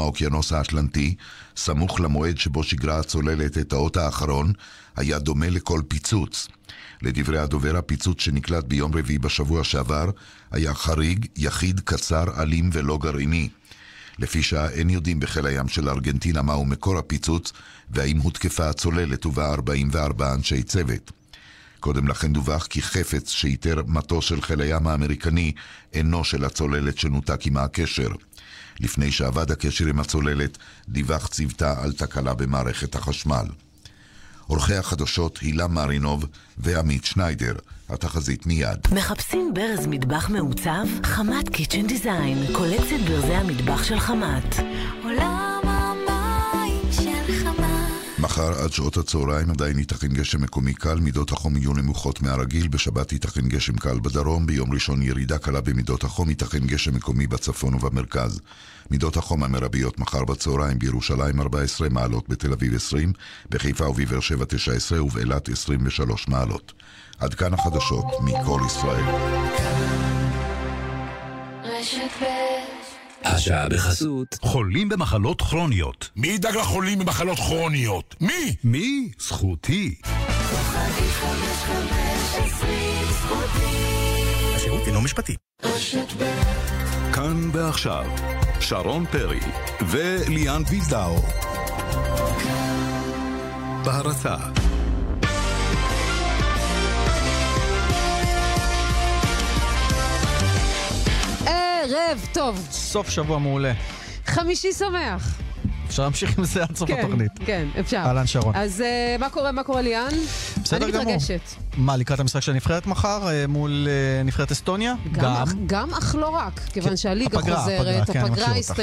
האוקיינוס האטלנטי, סמוך למועד שבו שיגרה הצוללת את האות האחרון, היה דומה לכל פיצוץ. לדברי הדובר, הפיצוץ שנקלט ביום רביעי בשבוע שעבר היה חריג, יחיד, קצר, אלים ולא גרעיני. לפי שעה אין יודעים בחיל הים של ארגנטינה מהו מקור הפיצוץ והאם הותקפה הצוללת ובה 44 אנשי צוות. קודם לכן דווח כי חפץ שאיתר מטוס של חיל הים האמריקני אינו של הצוללת שנותק עמה הקשר. לפני שאבד הקשר עם הצוללת, דיווח צוותה על תקלה במערכת החשמל. עורכי החדשות הילה מרינוב ועמית שניידר. התחזית מיד. מחפשים ברז מטבח מעוצב? חמת קיצ'ן דיזיין. קולקציית ברזי המטבח של חמת. עולם מחר עד שעות הצהריים עדיין ייתכן גשם מקומי קל, מידות החום יהיו נמוכות מהרגיל, בשבת ייתכן גשם קל בדרום, ביום ראשון ירידה קלה במידות החום, ייתכן גשם מקומי בצפון ובמרכז. מידות החום המרביות מחר בצהריים בירושלים 14 מעלות, בתל אביב 20, בחיפה ובבאר שבע 19 ובאילת 23 מעלות. עד כאן החדשות מכל ישראל. השעה בחסות. חולים במחלות כרוניות. מי ידאג לחולים במחלות כרוניות? מי? מי? זכותי. השירות אינו משפטי. כאן ועכשיו, שרון פרי וליאן וילדאו. בהרצה ערב טוב, סוף שבוע מעולה. חמישי שמח. אפשר להמשיך עם זה עד סוף כן, התוכנית. כן, אפשר. אהלן שרון. אז אה, מה קורה, מה קורה ליאן? בסדר אני גמור. מתרגשת. מה, לקראת המשחק של הנבחרת מחר אה, מול אה, נבחרת אסטוניה? גם, אך- גם אך לא רק, כיוון כן, שהליגה הפגרה, חוזרת, הפגרה, כן, אני מכיר הפגרה אותך.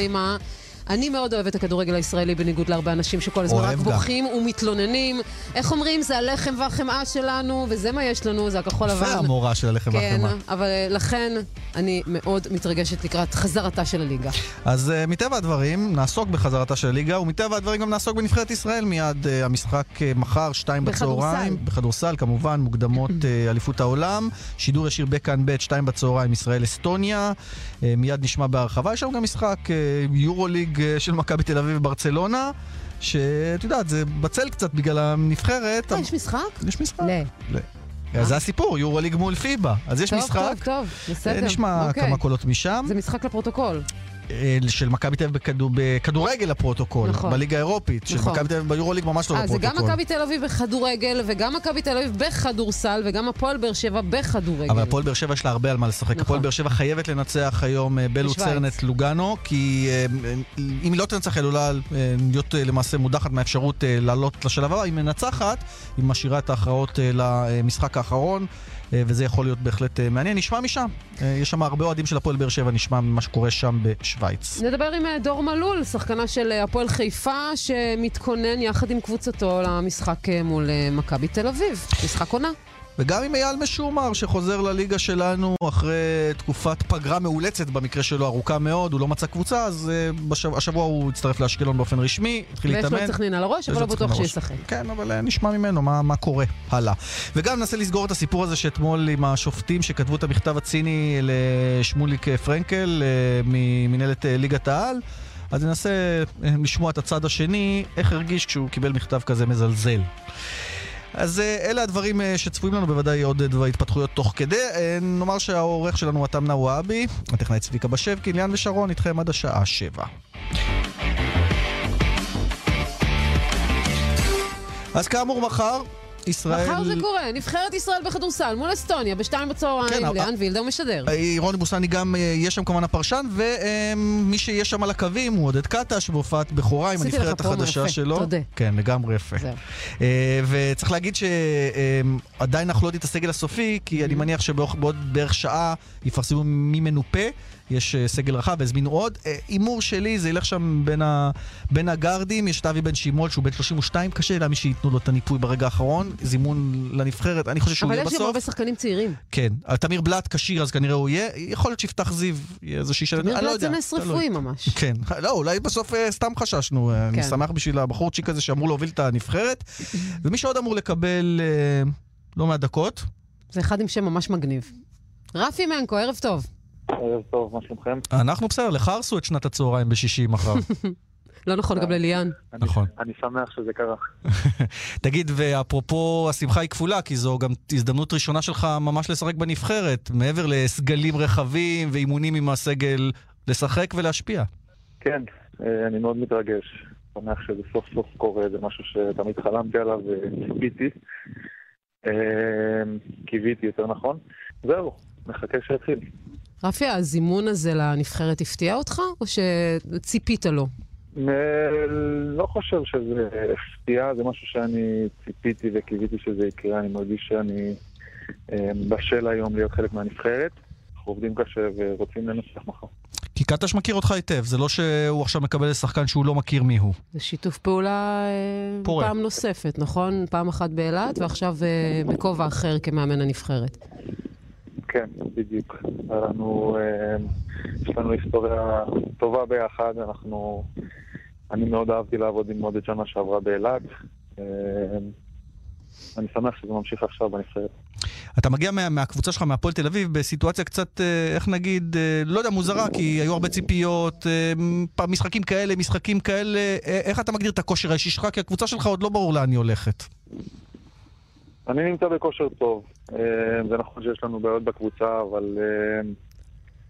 אני מאוד אוהבת את הכדורגל הישראלי בניגוד להרבה אנשים שכל הזמן רק. בוכים ומתלוננים. איך אומרים, זה הלחם והחמאה שלנו, וזה מה יש לנו, זה הכחול לבן. יפה המורה של הלחם כן, והחמאה. אבל אה, לכן אני מאוד מתרגשת לקראת חזרתה של הליגה. אז uh, מטבע הדברים נעסוק בחזרתה של הליגה, ומטבע הדברים גם נעסוק בנבחרת ישראל מיד. Uh, המשחק uh, מחר, שתיים. בצהריים. בכדורסל. כמובן, מוקדמות uh, אליפות העולם. שידור ישיר בכאן ב', שתיים בצהריים, ישראל-אסטוניה. Uh, מיד נשמע בהרחבה. יש שם גם משחק יורוליג uh, של מכבי תל אביב וברצלונה. שאת יודעת, זה בצל קצת בגלל הנבחרת. אה, יש משחק? יש משחק. ל. ל. זה הסיפור, יורוליג מול פיבה. אז יש טוב, משחק. טוב, טוב, בסדר. אה, נשמע אוקיי. כמה קולות משם. זה משחק לפרוטוקול. אה, של מכבי תל אביב בכדו- בכדורגל לפרוטוקול, נכון. בליגה האירופית, של נכון. מכבי תל אביב ביורוליג ממש לא אה, זה לפרוטוקול. גם מכבי תל אביב בכדורגל, וגם מכבי תל אביב בכדורסל, וגם הפועל באר שבע בכדורגל. אבל הפועל באר שבע יש לה הרבה על מה לשחק. נכון. הפועל באר שבע חייבת לנצח היום אה, בלוצרנט לוגאנו, כי אם היא לא תנצח, היא עלולה להיות למעשה מודחת מהאפשרות לעלות לשלב הבא. היא מנצחת, היא משאירה את ההכרעות למשחק האחרון. אה, וזה יכול להיות בהחלט אה, מעניין. נשמע משם. אה, יש שם הרבה אוהדים של הפועל באר שבע, נשמע ממה שקורה שם בשוויץ. נדבר עם דור מלול, שחקנה של הפועל חיפה, שמתכונן יחד עם קבוצתו למשחק מול מכבי תל אביב. משחק עונה. וגם עם אייל משומר שחוזר לליגה שלנו אחרי תקופת פגרה מאולצת, במקרה שלו ארוכה מאוד, הוא לא מצא קבוצה, אז uh, בשבוע, השבוע הוא הצטרף לאשקלון באופן רשמי, התחיל ויש להתאמן. לו את סכנין על הראש, אבל לא בטוח. שישחק. כן, אבל uh, נשמע ממנו מה, מה קורה הלאה. וגם ננסה לסגור את הסיפור הזה שאתמול עם השופטים שכתבו את המכתב הציני לשמוליק אה, פרנקל ממנהלת uh, ליגת העל. אז ננסה אה, לשמוע את הצד השני, איך הרגיש כשהוא קיבל מכתב כזה מזלזל. אז אה, אלה הדברים אה, שצפויים לנו, בוודאי עוד אה, התפתחויות תוך כדי. נאמר שהעורך שלנו הוא עתם נוואבי, הטכנאי צביקה בשבקי, ליאן ושרון איתכם עד השעה שבע. אז כאמור מחר, ישראל... מחר זה קורה, נבחרת ישראל בכדורסל מול אסטוניה, בשתיים בצהריים, כן, ליאן וילדאו משדר. אה, רוני בוסאני גם אה, יהיה שם כמובן הפרשן, ומי שיהיה שם על הקווים הוא עודד קטש בהופעת בכורה עם הנבחרת החדשה יפה, שלו. תודה. כן, לגמרי יפה. אה, וצריך להגיד שעדיין אנחנו לא יודעים את הסגל הסופי, כי אני מניח שבעוד בערך שעה יפרסמו מי מנופה. יש אה, סגל רחב והזמינו עוד. אה, הימור שלי זה ילך שם בין, ה... בין הגארדים, יש את אבי בן שימול שהוא בן 32, קשה להאמין שייתנו לו את הניפוי ברגע האחרון, זימון לנבחרת, אני חושב שהוא אבל יהיה יש גם בסוף. הרבה שחקנים צעירים. כן, אבל תמיר בלאט כשיר אז כנראה הוא יהיה, יכול להיות שיפתח זיו יהיה איזושהי שאלה, תמיר אני לא בלאט זה יודע. נס. רפואי ממש. כן, לא, אולי בסוף אה, סתם חששנו, אה, אני כן. שמח בשביל הבחורצ'יק הזה שאמור להוביל את הנבחרת, ומי שעוד אמור לקבל אה, לא מעט דקות, זה אחד עם שם ממש מגניב. רפי מנקו, ערב טוב. ערב טוב, מה שלומכם? אנחנו בסדר, לך הרסו את שנת הצהריים בשישי מחר. לא נכון, גם לליאן. נכון. אני שמח שזה קרה. תגיד, ואפרופו, השמחה היא כפולה, כי זו גם הזדמנות ראשונה שלך ממש לשחק בנבחרת, מעבר לסגלים רחבים ואימונים עם הסגל, לשחק ולהשפיע. כן, אה, אני מאוד מתרגש. שמח שזה סוף סוף קורה, זה משהו שתמיד חלמתי עליו וציפיתי. אה, קיוויתי, יותר נכון. זהו, מחכה שיתחיל. רפי, הזימון הזה לנבחרת הפתיע אותך, או שציפית לו? אה, לא חושב שזה הפתיע, זה משהו שאני ציפיתי וקיוויתי שזה יקרה. אני מרגיש שאני אה, בשל היום להיות חלק מהנבחרת. אנחנו עובדים קשה ורוצים לנצח מחר. כי קטש מכיר אותך היטב, זה לא שהוא עכשיו מקבל שחקן שהוא לא מכיר מיהו. זה שיתוף פעולה אה, פורה. פעם נוספת, נכון? פעם אחת באילת, ועכשיו בכובע אחר כמאמן הנבחרת. כן, בדיוק. לנו, אה, יש לנו היסטוריה טובה ביחד, אנחנו... אני מאוד אהבתי לעבוד עם עודד שנה שעברה באילת. אה, אני שמח שזה ממשיך עכשיו בנבחרת. אתה מגיע מה, מהקבוצה שלך, מהפועל תל אביב, בסיטואציה קצת, אה, איך נגיד, לא יודע, מוזרה, כי היו הרבה ציפיות, משחקים כאלה, משחקים כאלה. איך אתה מגדיר את הכושר האישי שלך? כי הקבוצה שלך עוד לא ברור לאן היא הולכת. אני נמצא בכושר טוב. אה, זה נכון שיש לנו בעיות בקבוצה, אבל אה,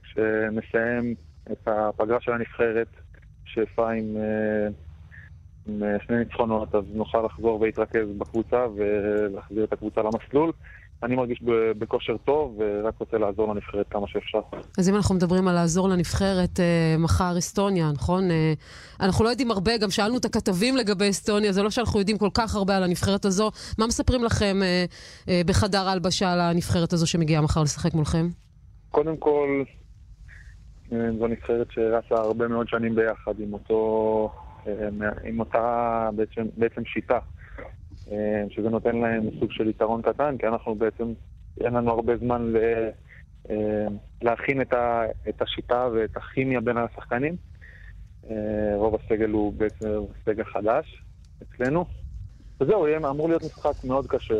כשנסיים את הפגרה של הנבחרת, שאיפה עם, עם אה, שני ניצחונות, אז נוכל לחזור ולהתרכז בקבוצה ולהחזיר את הקבוצה למסלול. אני מרגיש בכושר טוב ורק רוצה לעזור לנבחרת כמה שאפשר. אז אם אנחנו מדברים על לעזור לנבחרת, אה, מחר אסטוניה, נכון? אה, אנחנו לא יודעים הרבה, גם שאלנו את הכתבים לגבי אסטוניה, זה לא שאנחנו יודעים כל כך הרבה על הנבחרת הזו. מה מספרים לכם אה, בחדר ההלבשה על הנבחרת הזו שמגיעה מחר לשחק מולכם? קודם כל, זו נבחרת שרצה הרבה מאוד שנים ביחד עם אותו, עם אותה בעצם, בעצם שיטה, שזה נותן להם סוג של יתרון קטן, כי אנחנו בעצם, אין לנו הרבה זמן ל, אה, להכין את, ה, את השיטה ואת הכימיה בין השחקנים. אה, רוב הסגל הוא בעצם סגל חדש אצלנו. וזהו, יהיה- אמור להיות משחק מאוד קשה.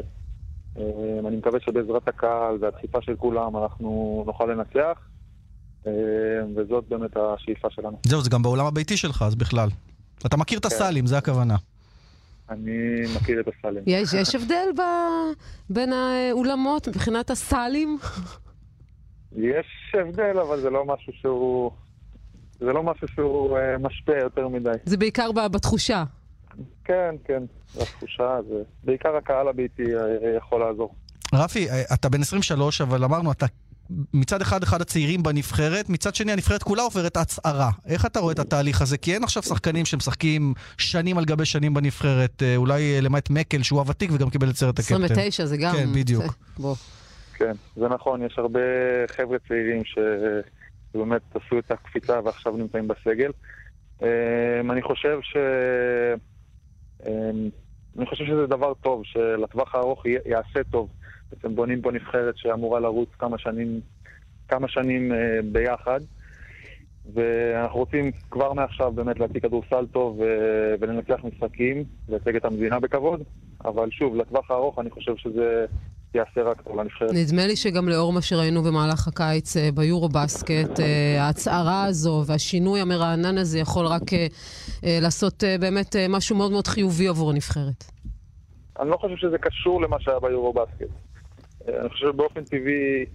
אה, אני מקווה שבעזרת הקהל והדחיפה של כולם אנחנו נוכל לנצח, אה, וזאת באמת השאיפה שלנו. זהו, זה גם בעולם הביתי שלך, אז בכלל. אתה מכיר את הסלים, זה הכוונה. אני מכיר את הסלים. יש, יש הבדל ב, בין האולמות מבחינת הסלים? יש הבדל, אבל זה לא משהו שהוא... זה לא משהו שהוא אה, משפיע יותר מדי. זה בעיקר ב- בתחושה. כן, כן, זו התחושה, זה... בעיקר הקהל הביתי אה, יכול לעזור. רפי, אה, אתה בן 23, אבל אמרנו, אתה מצד אחד אחד הצעירים בנבחרת, מצד שני הנבחרת כולה עוברת הצהרה. איך אתה רואה את התהליך הזה? כי אין עכשיו שחקנים שמשחקים שנים על גבי שנים בנבחרת, אה, אולי אה, למעט מקל שהוא הוותיק וגם קיבל את סרט הקפטן. 29 זה גם... כן, בדיוק. זה- בוא. כן, זה נכון, יש הרבה חבר'ה צעירים. שבאמת עשו את הקפיצה ועכשיו נמצאים בסגל. אמ, אני חושב ש... אמ, אני חושב שזה דבר טוב, שלטווח הארוך יעשה טוב. בעצם בונים פה נבחרת שאמורה לרוץ כמה שנים, כמה שנים אה, ביחד. ואנחנו רוצים כבר מעכשיו באמת להציג כדורסל טוב ו- ולנצח משחקים, לייצג את המדינה בכבוד. אבל שוב, לטווח הארוך אני חושב שזה יעשה רק טוב לנבחרת. נדמה לי שגם לאור מה שראינו במהלך הקיץ אה, ביורו-בסקט, אה, ההצהרה הזו והשינוי המרענן הזה יכול רק אה, אה, לעשות אה, באמת אה, משהו מאוד מאוד חיובי עבור הנבחרת. אני לא חושב שזה קשור למה שהיה ביורו-בסקט. אני חושב שבאופן טבעי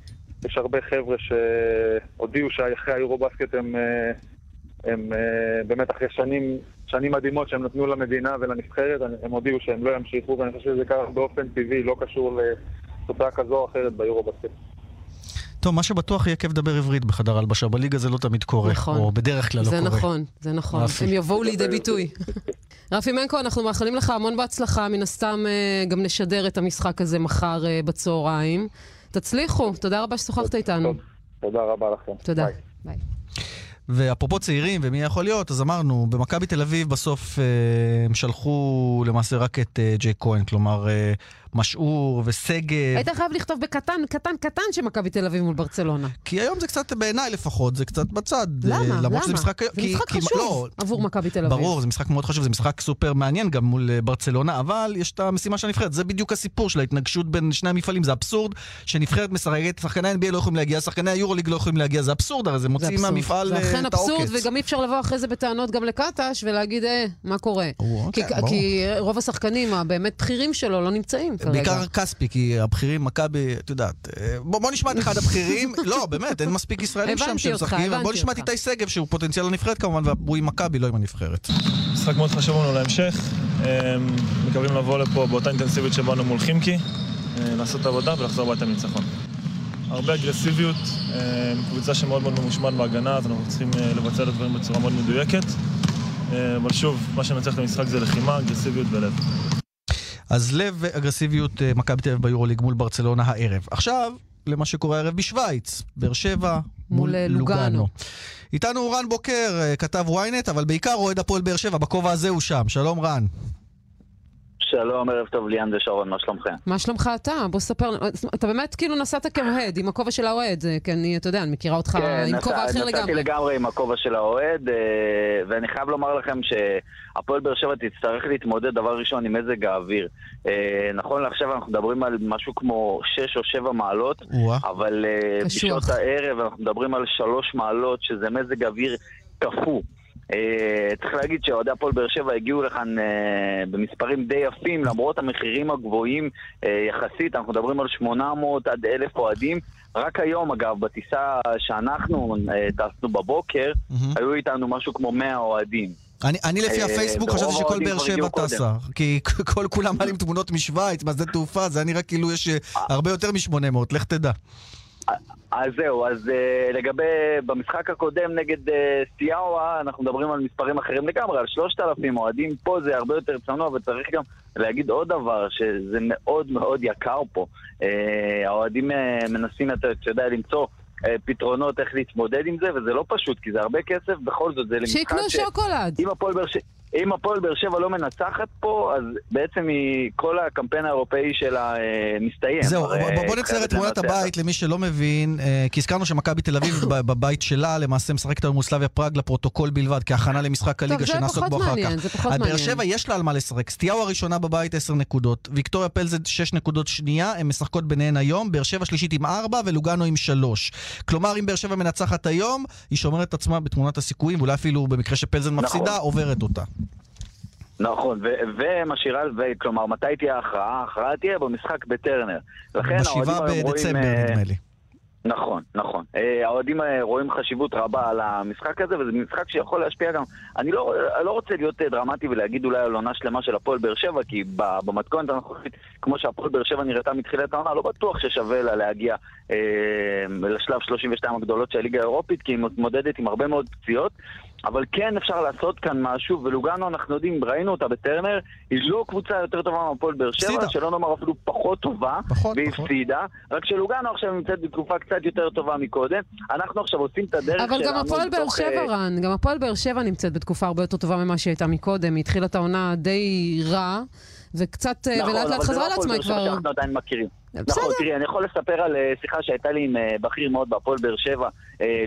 יש הרבה חבר'ה שהודיעו שאחרי היורו-בסקט הם, אה, הם אה, באמת אחרי שנים, שנים מדהימות שהם נתנו למדינה ולנבחרת, הם הודיעו שהם לא ימשיכו, ואני חושב שזה קרה באופן טבעי, לא קשור לתוצאה כזו או אחרת ביורו-בסקט. טוב, מה שבטוח יהיה כיף לדבר עברית בחדר הלבשה. בליגה זה לא תמיד קורה, נכון. או בדרך כלל לא זה קורה. נכון, זה נכון. רפי. הם יבואו לידי ביטוי. רפי מנקו, אנחנו מאחלים לך המון בהצלחה. מן הסתם אה, גם נשדר את המשחק הזה מחר אה, בצהריים. תצליחו, תודה רבה ששוחחת איתנו. תודה רבה לכם. תודה. ביי. ביי. ואפרופו צעירים ומי יכול להיות, אז אמרנו, במכבי תל אביב בסוף אה, הם שלחו למעשה רק את אה, ג'יי כהן, כלומר, אה, משעור ושגב. היית חייב לכתוב בקטן, קטן, קטן שמכבי תל אביב מול ברצלונה. כי היום זה קצת, בעיניי לפחות, זה קצת בצד. למה? אה, למרות למה? שזה משחק... זה כי- משחק כי- חשוב לא, עבור מכבי תל אביב. ברור, זה משחק מאוד חשוב, זה משחק סופר מעניין גם מול אה, ברצלונה, אבל יש את המשימה של הנבחרת, זה בדיוק הסיפור של ההתנגשות בין שני המפעלים, זה אבסורד שנבחרת משחקת, שחקני ה-NBA לא יכולים להגיע, שחקני היורוליג לא יכולים להגיע, זה אבסורד, הרי זה זה מוציא. מהמפעל זה אה, אכן את העוקץ. אבסורד, וגם אי אפשר לבוא אחרי זה בטענות גם לקטש ולהגיד, אה, מה קורה? ברור, כי- כן, ברור. כי רוב השחקנים הבאמת בכירים שלו לא נמצאים כרגע. בעיקר כספי, כי הבכירים, מכבי, את יודעת, אה, בוא, בוא נשמע את אחד הבכירים, לא, באמת, אין מספיק ישראלים שם שמשחקים, בוא נשמע את. איתי שגב, שהוא פוטנציאל הנבחרת כמובן, והוא עם מכבי, לא עם הנבחרת. משחק מאוד חשוב לנו להמשך. אה, מקווים לבוא לפה באותה אינטנסיביות שבאנו מול חימקי, אה, לעשות את העבודה ולחזור הביתה עם ניצחון. הרבה אגרסיביות, אה, קבוצה שמאוד מאוד ממושמעת בהגנה, אז אנחנו צריכים אה, לבצע את הדברים בצורה מאוד מדויקת. אה, אבל שוב, מה שמנצח את המשחק זה לחימה, אגרסיביות ולב. אז לב ואגרסיביות אה, מכבי תל אביב ביורוליג מול ברצלונה הערב. עכשיו, למה שקורה הערב בשוויץ, באר שבע מול, אה, לוגאנו. איתנו רן בוקר, אה, כתב ynet, אבל בעיקר אוהד הפועל באר שבע, בכובע הזה הוא שם. שלום רן. שלום, ערב טוב, ליאן ושרון, מה שלומכם? מה שלומך אתה? בוא ספר. אתה באמת כאילו נסעת כאוהד, עם הכובע של האוהד, כי אני, אתה יודע, אני מכירה אותך עם נסע- כובע אחר כן, נסעתי לגמרי. לגמרי עם הכובע של האוהד, אה, ואני חייב לומר לכם שהפועל באר שבע תצטרך להתמודד דבר ראשון עם מזג האוויר. אה, נכון לעכשיו אנחנו מדברים על משהו כמו 6 או 7 מעלות. אבל אה. בשעות הערב אנחנו מדברים על 3 מעלות, שזה מזג אוויר קפוא. Uh, צריך להגיד שאוהדי הפועל באר שבע הגיעו לכאן uh, במספרים די יפים, למרות המחירים הגבוהים uh, יחסית, אנחנו מדברים על 800 עד 1,000 אוהדים. רק היום, אגב, בטיסה שאנחנו טסנו בבוקר. היו איתנו משהו כמו 100 אוהדים. אני, אני לפי אה, הפייסבוק חשבתי שכל באר שבע. טסה. כי כל כולם מעלים תמונות משוויץ, מהשדה תעופה, זה נראה כאילו יש אה, הרבה יותר מ-800, לך תדע. אז זהו, אז uh, לגבי, במשחק הקודם נגד uh, סטיאאווה, אנחנו מדברים על מספרים אחרים לגמרי, על 3,000 אוהדים, פה זה הרבה יותר צנוע, וצריך גם להגיד עוד דבר, שזה מאוד מאוד יקר פה. Uh, האוהדים uh, מנסים, אתה יודע, למצוא uh, פתרונות איך להתמודד עם זה, וזה לא פשוט, כי זה הרבה כסף, בכל זאת, זה למשחק שיקנו ש... שוקולד. אם הפועל באר שבע... אם הפועל באר שבע לא מנצחת פה, אז בעצם היא, כל הקמפיין האירופאי שלה אה, מסתיים. זהו, בוא- בוא נצייר את תמונת. הבית למי שלא מבין, אה, כי הזכרנו שמכבי תל אביב בבית שלה למעשה משחקת היום מול סלאביה פראג לפרוטוקול בלבד, כהכנה למשחק הליגה שנעסוק בו אחר מעניין, כך. זה פחות על באר מעניין. שבע יש לה על מה לשחק. סטיהו הראשונה בבית 10 נקודות, ויקטוריה פלזד 6 נקודות שנייה, הן משחקות ביניהן היום, באר שבע שלישית עם 4 ולוגנו עם 3. כלומר, אם באר שבע מנצחת היום, היא שומרת עצמה בתמונת הסיכויים, ואולי אפילו במקרה נכון. מפסידה, עוברת אותה. נכון, ו- ומשאירה, ו- כלומר, מתי תהיה ההכרעה? ההכרעה תהיה במשחק בטרנר. לכן האוהדים היום רואים, בדצמבר, אה, נדמה לי. נכון, נכון. אה, האוהדים אה, רואים חשיבות רבה על המשחק הזה, וזה משחק שיכול להשפיע גם... אני לא, לא רוצה להיות דרמטי ולהגיד אולי על עונה שלמה של הפועל באר שבע, כי ב- במתכונת הנוכחית, כמו שהפועל באר שבע נראתה מתחילת העונה, לא בטוח ששווה לה להגיע אה, לשלב 32 הגדולות של הליגה האירופית, כי היא מתמודדת עם הרבה מאוד פציעות. אבל כן אפשר לעשות כאן משהו, ולוגנו אנחנו יודעים, ראינו אותה בטרנר, היא לא קבוצה יותר טובה מהפועל באר שבע. שלא נאמר אפילו פחות טובה, פחות, והיא. הפסידה, רק שלוגנו עכשיו נמצאת בתקופה קצת יותר טובה מקודם, אנחנו עכשיו עושים את הדרך שלנו. אבל גם הפועל באר שבע, אה, רן, גם הפועל באר שבע נמצאת בתקופה הרבה יותר טובה ממה שהיא הייתה מקודם. היא התחילה את העונה די רע, וקצת, אה, נכון, ולאט לאט אבל זה חזרה לא הפועל לעצמה, באר שבע כבר... שאנחנו עדיין מכירים. בסדר. נכון, תראי, אני יכול לספר על אה, שיחה שהייתה לי עם בכיר מאוד בהפועל באר שבע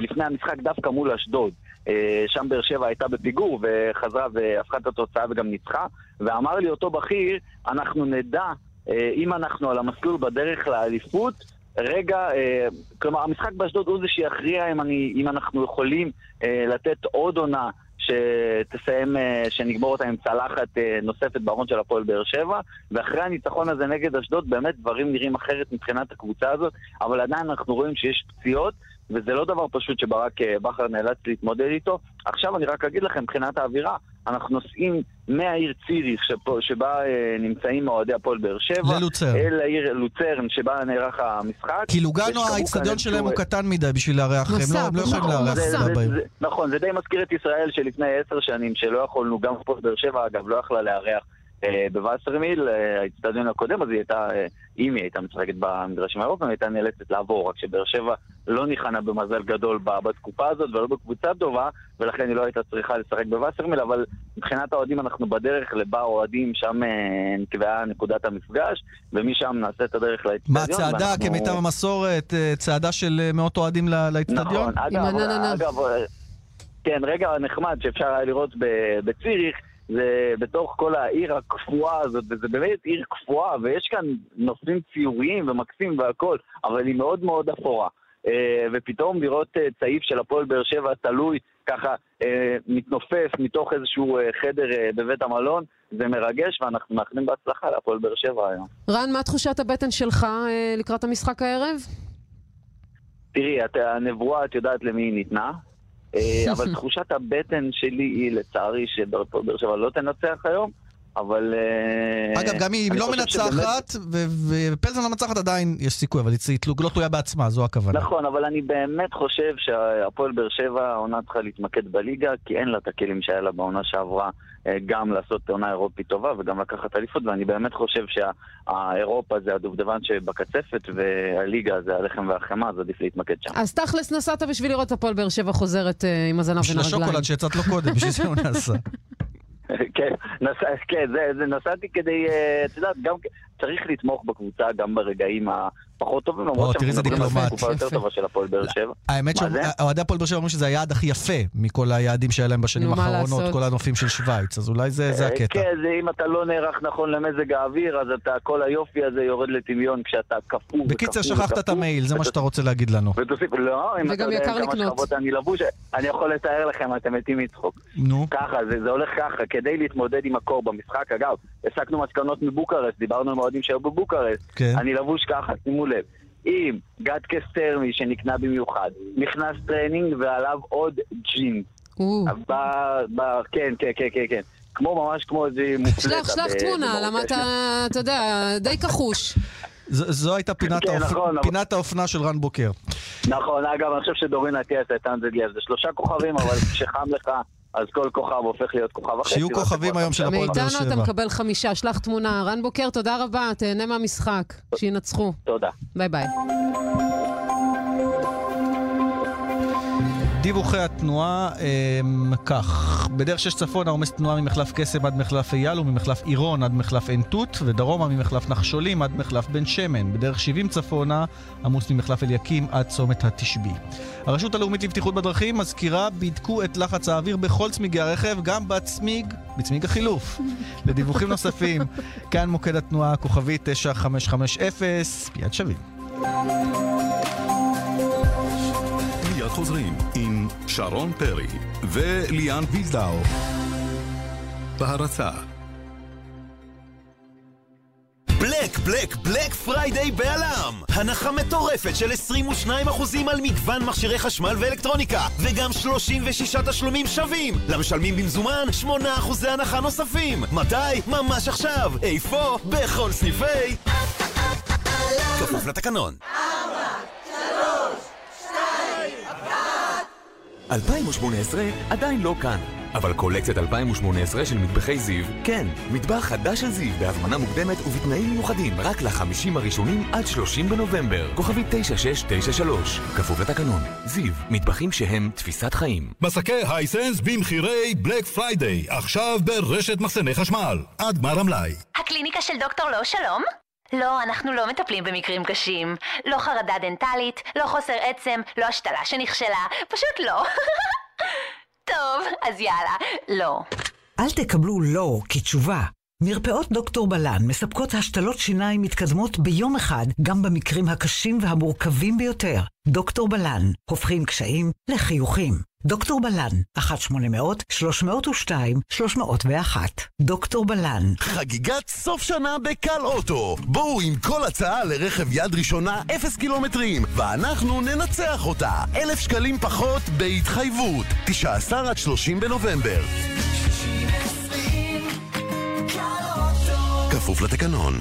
לפני המשחק דווקא מול אשדוד. אה, שם באר שבע הייתה בפיגור וחזרה והפכה את התוצאה וגם ניצחה. ואמר לי אותו בכיר, אנחנו נדע אה, אם אנחנו על המסלול בדרך לאליפות, רגע, אה, כלומר המשחק באשדוד הוא זה שיכריע אם, אני, אם אנחנו יכולים לתת עוד עונה שתסיים, שנגמור אותה עם צלחת נוספת בארון של הפועל באר שבע, ואחרי הניצחון הזה נגד אשדוד באמת דברים נראים אחרת מבחינת הקבוצה הזאת, אבל עדיין אנחנו רואים שיש פציעות, וזה לא דבר פשוט שברק אה, בכר נאלץ להתמודד איתו. עכשיו אני רק אגיד לכם, מבחינת האווירה, אנחנו נוסעים מהעיר ציריך שפה, שבה אה, נמצאים אוהדי הפועל באר שבע, ללוצרן. אל העיר לוצרן שבה נערך המשחק. כי לוגנו, האיצטדיון שלהם הוא אה, קטן מדי בשביל לארח, הם לא- הם לא יכולים נכון, לארח. זה, נכון, זה די מזכיר את ישראל שלפני עשר שנים, שלא יכולנו, גם פה באר שבע אגב, לא יכלה לארח בווסרמיל, אה, האיצטדיון הקודם, אז היא הייתה, אה, אם היא הייתה משחקת במדרשים האירופיים, היא הייתה נאלצת לעבור, רק שבאר שבע לא ניחנה במזל גדול בתקופה הזאת ולא בקבוצה טובה, ולכן היא לא הייתה צריכה לשחק בווסרמיל, אבל מבחינת האוהדים אנחנו בדרך לבר אוהדים, שם אה, נקבעה נקודת המפגש, ומשם נעשה את הדרך לאצטדיון. מה, צעדה ואנחנו- כמיטב המסורת, אה, צעדה של אה, מאות אוהדים לאצטדיון? נכון, אגב, אגב, כן, רגע נחמד שאפשר היה לראות ב- בציריך, זה בתוך כל העיר הקפואה הזאת, וזה באמת עיר קפואה, ויש כאן נושאים ציוריים ומקסים והכל, אבל היא מאוד מאוד אפורה. אה, ופתאום לראות אה, צעיף של הפועל באר שבע תלוי ככה אה, מתנופף מתוך איזשהו חדר בבית המלון, זה מרגש, ואנחנו מאחלים בהצלחה להפועל באר שבע היום. רן, מה תחושת הבטן שלך לקראת המשחק הערב? תראי, את, הנבואה, את יודעת למי היא ניתנה, אבל תחושת הבטן שלי היא, לצערי, שהפועל באר שבע לא תנצח היום, אבל... אה, אגב, גם אם אני לא שבאמת- מנצחת, ו- ופלזן לא מנצחת עדיין יש סיכוי, אבל היא לא תלויה בעצמה, זו הכוונה. נכון, אבל אני באמת חושב שהפועל באר שבע, העונה צריכה להתמקד בליגה, כי אין לה את הכלים שהיה לה בעונה שעברה, אה, גם לעשות עונה אירופית טובה וגם לקחת אליפות, ואני באמת חושב שהאירופה זה הדובדבן שבקצפת, והליגה זה הלחם והחמאה, אז עדיף להתמקד שם. אז תכלס נסעת בשביל לראות את הפועל באר שבע חוזרת אה, עם הזנב בין בשביל הרגליים. השוקולד שיצאת לו קודם, בשביל זה הוא נסע. כן, נסע, כן, זה, זה נסעתי כדי, אה, את יודעת, גם צריך לתמוך בקבוצה גם ברגעים הפחות טובים, למרות איזה מדברים על. תקופה יותר. טובה של הפועל באר שבע. האמת? שאוהדי הפועל באר שבע אומרים שזה היעד הכי יפה מכל היעדים שהיה להם בשנים האחרונות? כל הנופים של שווייץ, אז אולי זה אה, הקטע. כן, זה אם אתה לא נערך נכון למזג האוויר, אז אתה, כל היופי הזה יורד לטמיון כשאתה קפוא בקיצר, וקפוא שכחת את. המייל, זה מה שאתה רוצה להגיד לנו. ותוסיף, לא, אם אתה וגם יודע כמה לקנות. שכבות אני לבוש, אני יכול לתאר לכם, אתם מתים מצחוק. נו. ככה, זה, הולך ככה, כדי להתמודד עם הקור במשחק, אגב, הסקנו מסקנות מבוקרשט, דיברנו עם אוהדים שהיו בבוקרשט, כן. אני לבוש ככה, שימו לב, עם גטקס תרמי שנקנה במיוחד, מכנס טרנינג ועליו עוד ג'ינס. ב, ב, כן, כן, כן, כן, כן. כמו, ממש כמו איזה מופלטה. שלח, שלח תמונה. למה אתה, אתה יודע, די כחוש. זו הייתה פינת כן, האופ- נכון, פינת האופנה של רן בוקר. נכון, אגב, אני חושב שדורין אטיאס הייתה נזגיה, זה שלושה כוכבים, אבל כשחם לך, אז כל כוכב הופך להיות כוכב אחר. שיהיו כוכבים היום של הפועל באר מאיתנו אתה שבע. מקבל חמישה, שלח תמונה. רן בוקר, תודה רבה, תהנה מהמשחק. שינצחו. תודה. ביי ביי. דיווחי התנועה הם כך, בדרך שש צפון העומס תנועה ממחלף קסם עד מחלף אייל וממחלף עירון עד מחלף עין תות ודרומה ממחלף נחשולים עד מחלף בן שמן. בדרך 70 צפונה עמוס ממחלף אליקים עד צומת התשבי. הרשות הלאומית לבטיחות בדרכים מזכירה בדקו את לחץ האוויר בכל צמיגי הרכב, גם בצמיג, בצמיג החילוף. לדיווחים נוספים, כאן מוקד התנועה כוכבי 9550, מיד שווים. מיד חוזרים עם שרון פרי וליאן ויזדאו. בהרצה Black, Black, Black Friday בא.ל.מ! הנחה מטורפת של 22% על מגוון מכשירי חשמל ואלקטרוניקה, וגם 36 תשלומים שווים! למשלמים במזומן, 8% הנחה נוספים! מתי? ממש עכשיו! איפה? בכל סניפי... כפוף לתקנון. 2018 עדיין לא כאן, אבל קולקציית 2018 של מטבחי זיו, כן, מטבח חדש של זיו בהזמנה מוקדמת ובתנאים מיוחדים רק לחמישים הראשונים עד 30 בנובמבר. כוכבי 9693, כפוף לתקנון. זיו, מטבחים שהם תפיסת חיים. מסכי Hisense במחירי Black Friday, עכשיו ברשת מחסני חשמל, עד גמר המלאי. הקליניקה של דוקטור לא שלום? לא, אנחנו לא מטפלים במקרים קשים. לא חרדה דנטלית, לא חוסר עצם, לא השתלה שנכשלה, פשוט לא. טוב, אז יאללה, לא. אל תקבלו לא כתשובה. מרפאות דוקטור בלן מספקות השתלות שיניים מתקדמות ביום אחד, גם במקרים הקשים והמורכבים ביותר. דוקטור בלן, הופכים קשיים לחיוכים. דוקטור בלן, 1-800-302-301. דוקטור בלן. חגיגת סוף שנה בקל אוטו. בואו עם כל הצעה לרכב יד ראשונה 0 קילומטרים, ואנחנו ננצח אותה. אלף שקלים פחות בהתחייבות. 19 עד 30 בנובמבר. כפוף לתקנון.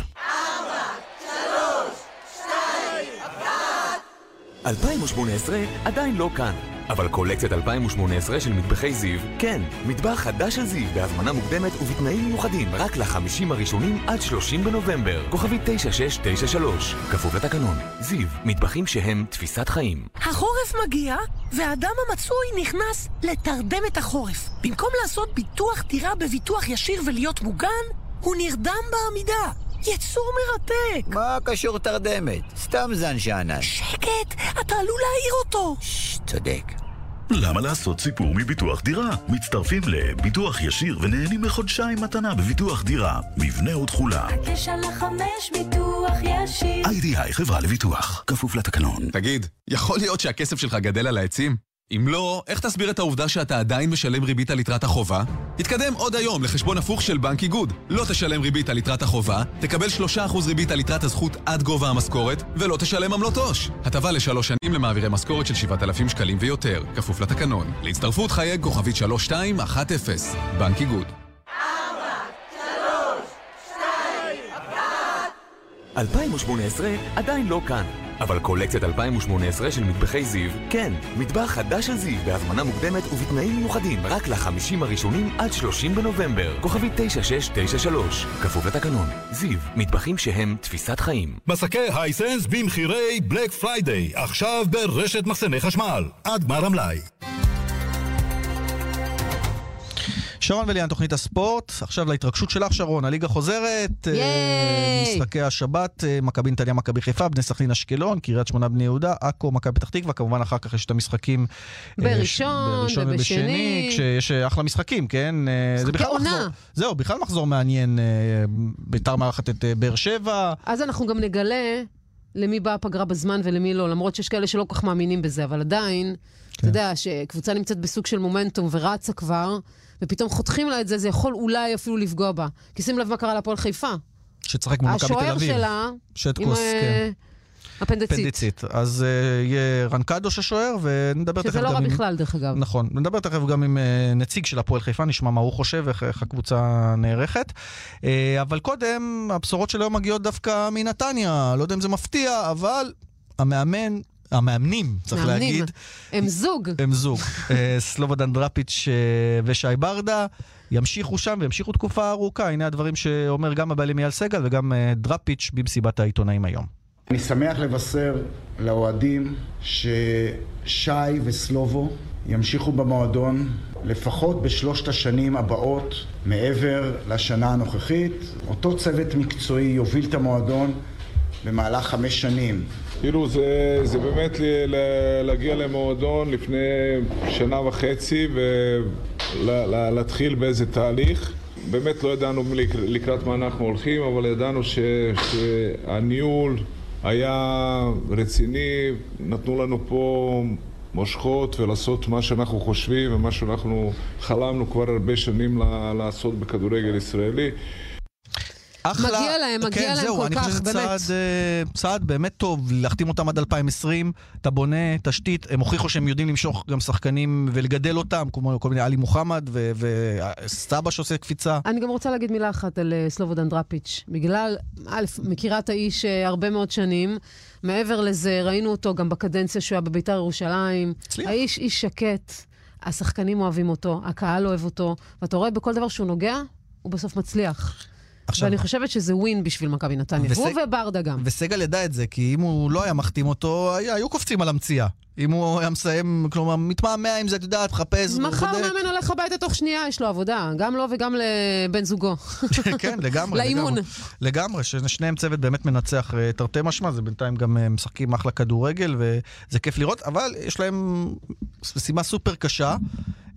2018 עדיין לא כאן, אבל קולקציית 2018 של מטבחי זיו, כן, מטבח חדש של זיו בהזמנה מוקדמת ובתנאים מיוחדים רק לחמישים הראשונים עד 30 בנובמבר. כוכבי 9693, כפוף לתקנון. זיו, מטבחים שהם תפיסת חיים. החורף מגיע, והאדם המצוי נכנס לתרדמת החורף. במקום לעשות ביטוח דירה בביטוח ישיר ולהיות מוגן, הוא נרדם בעמידה. יצור מרתק. מה קשור תרדמת? סתם זן שאנן. שקט, אתה עלול להעיר אותו. ששש, צודק. למה לעשות סיפור מביטוח דירה? מצטרפים לביטוח ישיר ונהנים מחודשיים מתנה בביטוח דירה. מבנה ותכולה. הקשר לחמש ביטוח ישיר. איי-די-איי חברה לביטוח. כפוף לתקנון. תגיד, יכול להיות שהכסף שלך גדל על העצים? אם לא, איך תסביר את העובדה שאתה עדיין משלם ריבית על יתרת החובה? תתקדם עוד היום לחשבון הפוך של בנק איגוד. לא תשלם ריבית על יתרת החובה, תקבל 3% ריבית על יתרת הזכות עד גובה המשכורת, ולא תשלם עמלות עו"ש. הטבה לשלוש שנים למעבירי משכורת של 7,000 שקלים ויותר, כפוף לתקנון. להצטרפות חייג כוכבית 3210, בנק איגוד. 2018 עדיין לא כאן, אבל קולקציית 2018 של מטבחי זיו, כן, מטבח חדש של זיו בהזמנה מוקדמת ובתנאים מיוחדים רק לחמישים הראשונים עד 30 בנובמבר. כוכבי 9693, כפוף לתקנון. זיו, מטבחים שהם תפיסת חיים. מסכי Hisense במחירי בלק פריידיי, עכשיו ברשת מחסני חשמל, עד גמר המלאי. שרון וליאן, תוכנית הספורט. עכשיו להתרגשות שלך, שרון. הליגה חוזרת. ייי! אה, משחקי השבת, אה, מכבי נתניה, מכבי חיפה, בני סכנין אשקלון, קריית שמונה, בני יהודה, עכו, מכבי פתח תקווה. כמובן, אחר כך יש את המשחקים... אה, בראשון בראשון ובשני. כשיש אחלה משחקים, כן? זה בכלל עונה. מחזור- זהו, בכלל מחזור מעניין. ביתר מארחת את באר שבע. אז אנחנו גם נגלה למי באה הפגרה בזמן ולמי לא, למרות שיש כאלה שלא כל כך מאמינים בזה, אבל עדיין, כן. אתה יודע, שקבוצה נמצאת בסוג של מומנטום ורצה כבר, ופתאום חותכים לה את זה, זה יכול אולי אפילו לפגוע בה. כי שים לב מה קרה להפועל חיפה. שתשחק מול מכבי תל השוער אביב. שלה, שטקוס, עם, כן. אה, אפנדצית. אפנדיצית. אז uh, יהיה רנקדוש השוער, ונדבר תכף שזה גם לא רע עם... בכלל, דרך אגב. נכון. נדבר תכף גם עם uh, נציג של הפועל חיפה, נשמע מה הוא חושב, איך, איך הקבוצה נערכת. Uh, אבל קודם, הבשורות של היום מגיעות דווקא מנתניה. לא יודע אם זה מפתיע, אבל המאמן... המאמנים, צריך מאמנים. להגיד, הם זוג. הם זוג. אה, סלובודן דראפיץ' אה, ושי ברדה ימשיכו שם וימשיכו תקופה ארוכה. הנה הדברים שאומר גם הבעלים אייל סגל וגם אה, דראפיץ' במסיבת העיתונאים היום. אני שמח לבשר לאוהדים ששי וסלובו ימשיכו במועדון לפחות בשלושת השנים הבאות מעבר לשנה הנוכחית. אותו צוות מקצועי יוביל את המועדון במהלך חמש שנים. תראו, זה, זה באמת להגיע למועדון לפני שנה וחצי ולהתחיל באיזה תהליך. באמת לא ידענו לק- לקראת מה אנחנו הולכים, אבל ידענו ש, שהניהול היה רציני, נתנו לנו פה מושכות ולעשות מה שאנחנו חושבים ומה שאנחנו חלמנו כבר הרבה שנים לעשות בכדורגל ישראלי. אחלה. מגיע להם, מגיע כן, להם זהו, כל אני כך, חושב שזה באמת. צעד, אה, צעד באמת טוב, להחתים אותם עד 2020, אתה בונה תשתית, הם הוכיחו שהם יודעים למשוך גם שחקנים ולגדל אותם, כמו כל מיני עלי מוחמד וסבא שעושה קפיצה. אני גם רוצה להגיד מילה אחת על אה, סלובודן דראפיץ'. בגלל, א', מכירה את האיש אה, הרבה מאוד שנים. מעבר לזה, ראינו אותו גם בקדנציה שהוא היה בביתר ירושלים. הצליח. האיש איש שקט, השחקנים אוהבים אותו, הקהל אוהב אותו, ואתה רואה בכל דבר שהוא נוגע, הוא בסוף מצליח. עכשיו- ואני חושבת שזה ווין בשביל מכבי נתניה. וסג- הוא וברדה גם. וסגל ידע את זה, כי אם הוא לא היה מחתים אותו, היה- היו קופצים על המציאה. אם הוא היה מסיים, כלומר, מתמהמה עם זה, את יודעת, מחפש, מחר. מאמן הולך הביתה תוך שנייה, יש לו עבודה. גם לו וגם לבן זוגו. כן, לגמרי. לאימון. לגמרי. ששניהם צוות באמת מנצח אה, תרתי משמע, זה בינתיים גם אה, משחקים אחלה כדורגל, וזה כיף לראות, אבל יש להם משימה סופר קשה,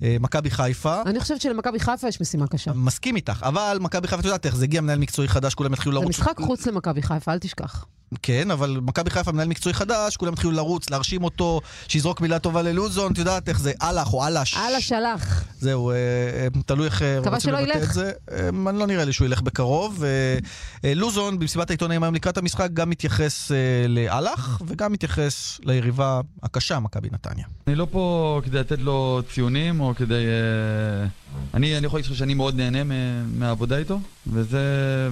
מכבי חיפה. אני חושבת שלמכבי חיפה יש משימה קשה. מסכים איתך, אבל מכבי חיפה, את יודעת איך, זה הגיע מנהל מקצועי חדש, כולם התחילו זה לרוץ. משחק חוץ למכבי חיפה, אל תשכח. כן, אבל מכבי חיפה מנהל מקצועי חדש, כולם התחילו לרוץ, להרשים אותו, שיזרוק מילה טובה ללוזון, את יודעת איך זה, אהלך או אהלש. אללה שלח. זהו, אה, אה, תלוי איך אה, רוצים לבטא. את זה. אה, אני לא נראה לי שהוא ילך בקרוב. אה, אה, לוזון, במסיבת העיתונאים היום לקראת המשחק, גם מתייחס אה, לאלח, וגם מתייחס ליריבה הקשה, מכבי נתניה. אני לא פה כדי לתת לו ציונים או כדי... אה, אני, אני יכול להגיד לך שאני מאוד נהנה מ- מהעבודה איתו, וזה,